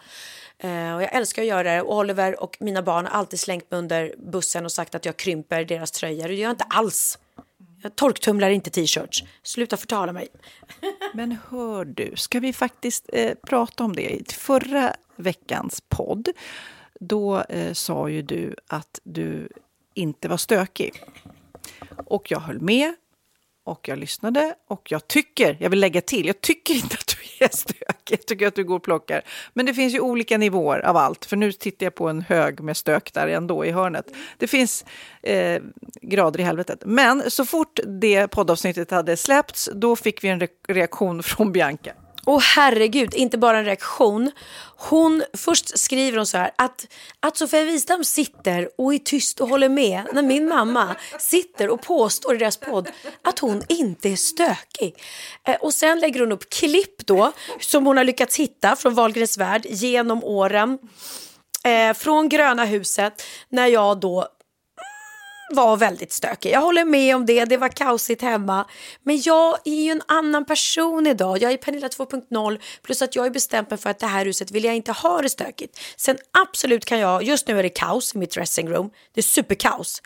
Eh, och jag älskar att göra det. Och Oliver och mina barn har alltid slängt mig under bussen och sagt att jag krymper deras tröjor. Det gör jag inte alls. Jag torktumlar inte t-shirts. Sluta förtala mig. Men hör du, ska vi faktiskt eh, prata om det? I förra veckans podd, då eh, sa ju du att du inte var stökig. Och jag höll med och jag lyssnade och jag tycker, jag vill lägga till, jag tycker inte att du är stökig. Jag tycker att du går och plockar. Men det finns ju olika nivåer av allt, för nu tittar jag på en hög med stök där ändå i hörnet. Det finns eh, grader i helvetet. Men så fort det poddavsnittet hade släppts, då fick vi en re reaktion från Bianca. Åh herregud, inte bara en reaktion. Hon, först skriver hon så här att, att Sofia Wistam sitter och är tyst och håller med när min mamma sitter och påstår i deras podd att hon inte är stökig. Eh, och sen lägger hon upp klipp då som hon har lyckats hitta från Wahlgrens värld genom åren. Eh, från Gröna huset när jag då var väldigt stökig. Jag håller med om det, det var kaosigt hemma. Men jag är ju en annan person idag. Jag är Pernilla 2.0 plus att jag är bestämt mig för att det här huset vill jag inte ha det stökigt. Sen absolut kan jag, just nu är det kaos i mitt dressingroom. Det är superkaos.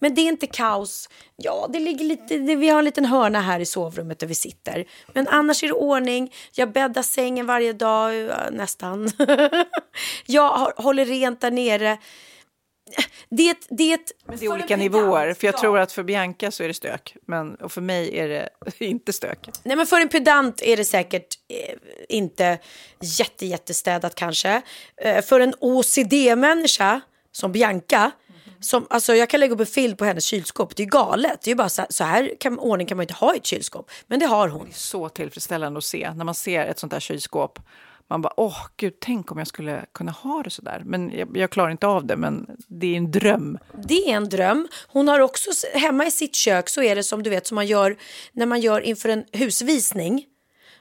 Men det är inte kaos. Ja, det ligger lite, det, vi har en liten hörna här i sovrummet där vi sitter. Men annars är det ordning. Jag bäddar sängen varje dag, nästan. jag håller rent där nere. Det, det, Men det är olika nivåer, för jag tror att för Bianca så är det stök, men och för mig är det inte stök. Nej, men för en pedant är det säkert eh, inte jätte, jättestädat kanske. Eh, för en OCD-människa som Bianca, som, alltså jag kan lägga upp en film på hennes kylskåp, det är galet. Det är bara så, här- så här kan, ordning kan man inte ha i ett kylskåp, men det har hon. Så tillfredsställande att se när man ser ett sånt här kylskåp. Man bara, åh gud, tänk om jag skulle kunna ha det så där. Men jag, jag klarar inte av det, men det är en dröm. Det är en dröm. Hon har också hemma i sitt kök så är det som du vet som man gör när man gör inför en husvisning.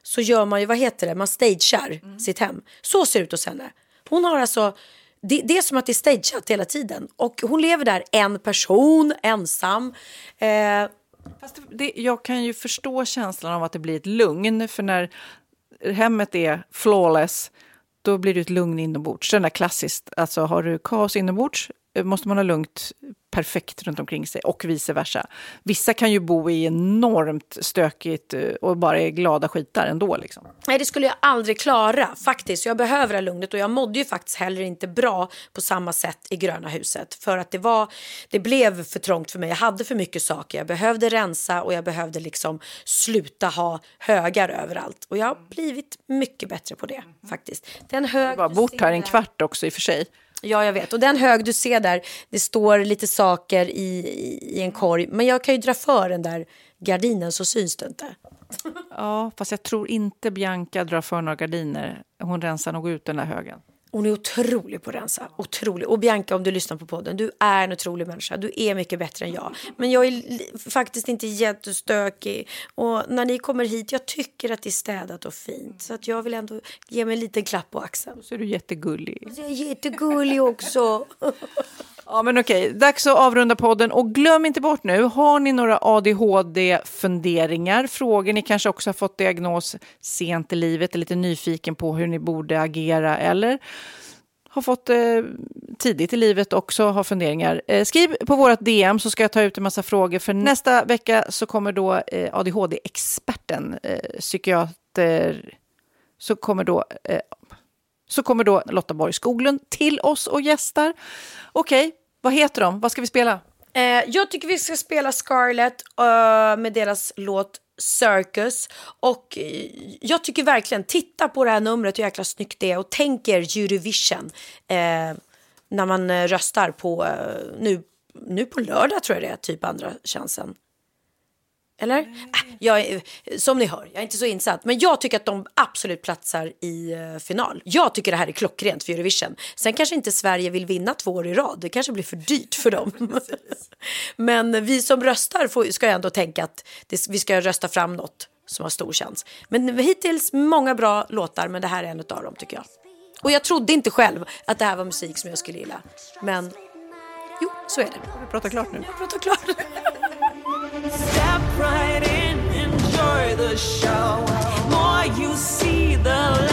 Så gör man ju, vad heter det, man stagear sitt hem. Så ser det ut hos henne. Hon har alltså, det, det är som att det är stageat hela tiden. Och hon lever där en person, ensam. Eh, Fast det, det, jag kan ju förstå känslan av att det blir ett lugn, för när hemmet är flawless, då blir du ett lugn inombords. Den där klassiskt, alltså har du kaos inombords måste man ha lugnt perfekt runt omkring sig och vice versa. Vissa kan ju bo i enormt stökigt eh, och bara är glada skitar ändå. Liksom. Nej, det skulle jag aldrig klara faktiskt. Jag behöver lugnet och jag mådde ju faktiskt heller inte bra på samma sätt i Gröna huset. För att det var, det blev för trångt för mig. Jag hade för mycket saker. Jag behövde rensa och jag behövde liksom sluta ha högar överallt. Och jag har blivit mycket bättre på det faktiskt. Den hög Jag har bort här en kvart också i och för sig. Ja, jag vet. Och den hög du ser där, det står lite saker i, i, en korg. Men jag kan ju dra för den där gardinen så syns det inte. Ja, fast jag tror inte Bianca drar för några gardiner. Hon rensar nog ut den där högen. Hon är otrolig på att rensa. Otrolig. Och Bianca, om du lyssnar på podden, du är en otrolig människa. Du är mycket bättre än jag. Men jag är faktiskt inte jättestökig. Och när ni kommer hit, jag tycker att det är städat och fint. Så att jag vill ändå ge mig en liten klapp på axeln. Så är du jättegullig. Jag är jättegullig också. Ja, men okej, dags att avrunda podden. Och glöm inte bort nu, har ni några ADHD-funderingar, frågor, ni kanske också har fått diagnos sent i livet, är lite nyfiken på hur ni borde agera eller har fått eh, tidigt i livet också har funderingar. Eh, skriv på vårt DM så ska jag ta ut en massa frågor. För nästa vecka så kommer då eh, ADHD-experten, eh, psykiater, så kommer då eh, så kommer då Lotta Borg Skoglund till oss och gästar. Okej, vad heter de? Vad ska vi spela? Eh, jag tycker vi ska spela Scarlett uh, med deras låt Circus. Och eh, jag tycker verkligen, titta på det här numret hur jäkla snyggt det är och tänk er Eurovision eh, när man eh, röstar på, nu, nu på lördag tror jag det är, typ andra chansen. Eller? Äh, jag som ni hör, jag är inte så insatt. Men jag tycker att de absolut platsar i eh, final. Jag tycker det här är klockrent för Eurovision. Sen kanske inte Sverige vill vinna två år i rad. Det kanske blir för dyrt för dem. men vi som röstar får, ska ändå tänka att det, vi ska rösta fram något som har stor chans. Men hittills många bra låtar, men det här är en av dem tycker jag. Och jag trodde inte själv att det här var musik som jag skulle gilla. Men jo, så är det. Vi pratar klart nu. Jag pratar klart. Right in, enjoy the show. More you see, the less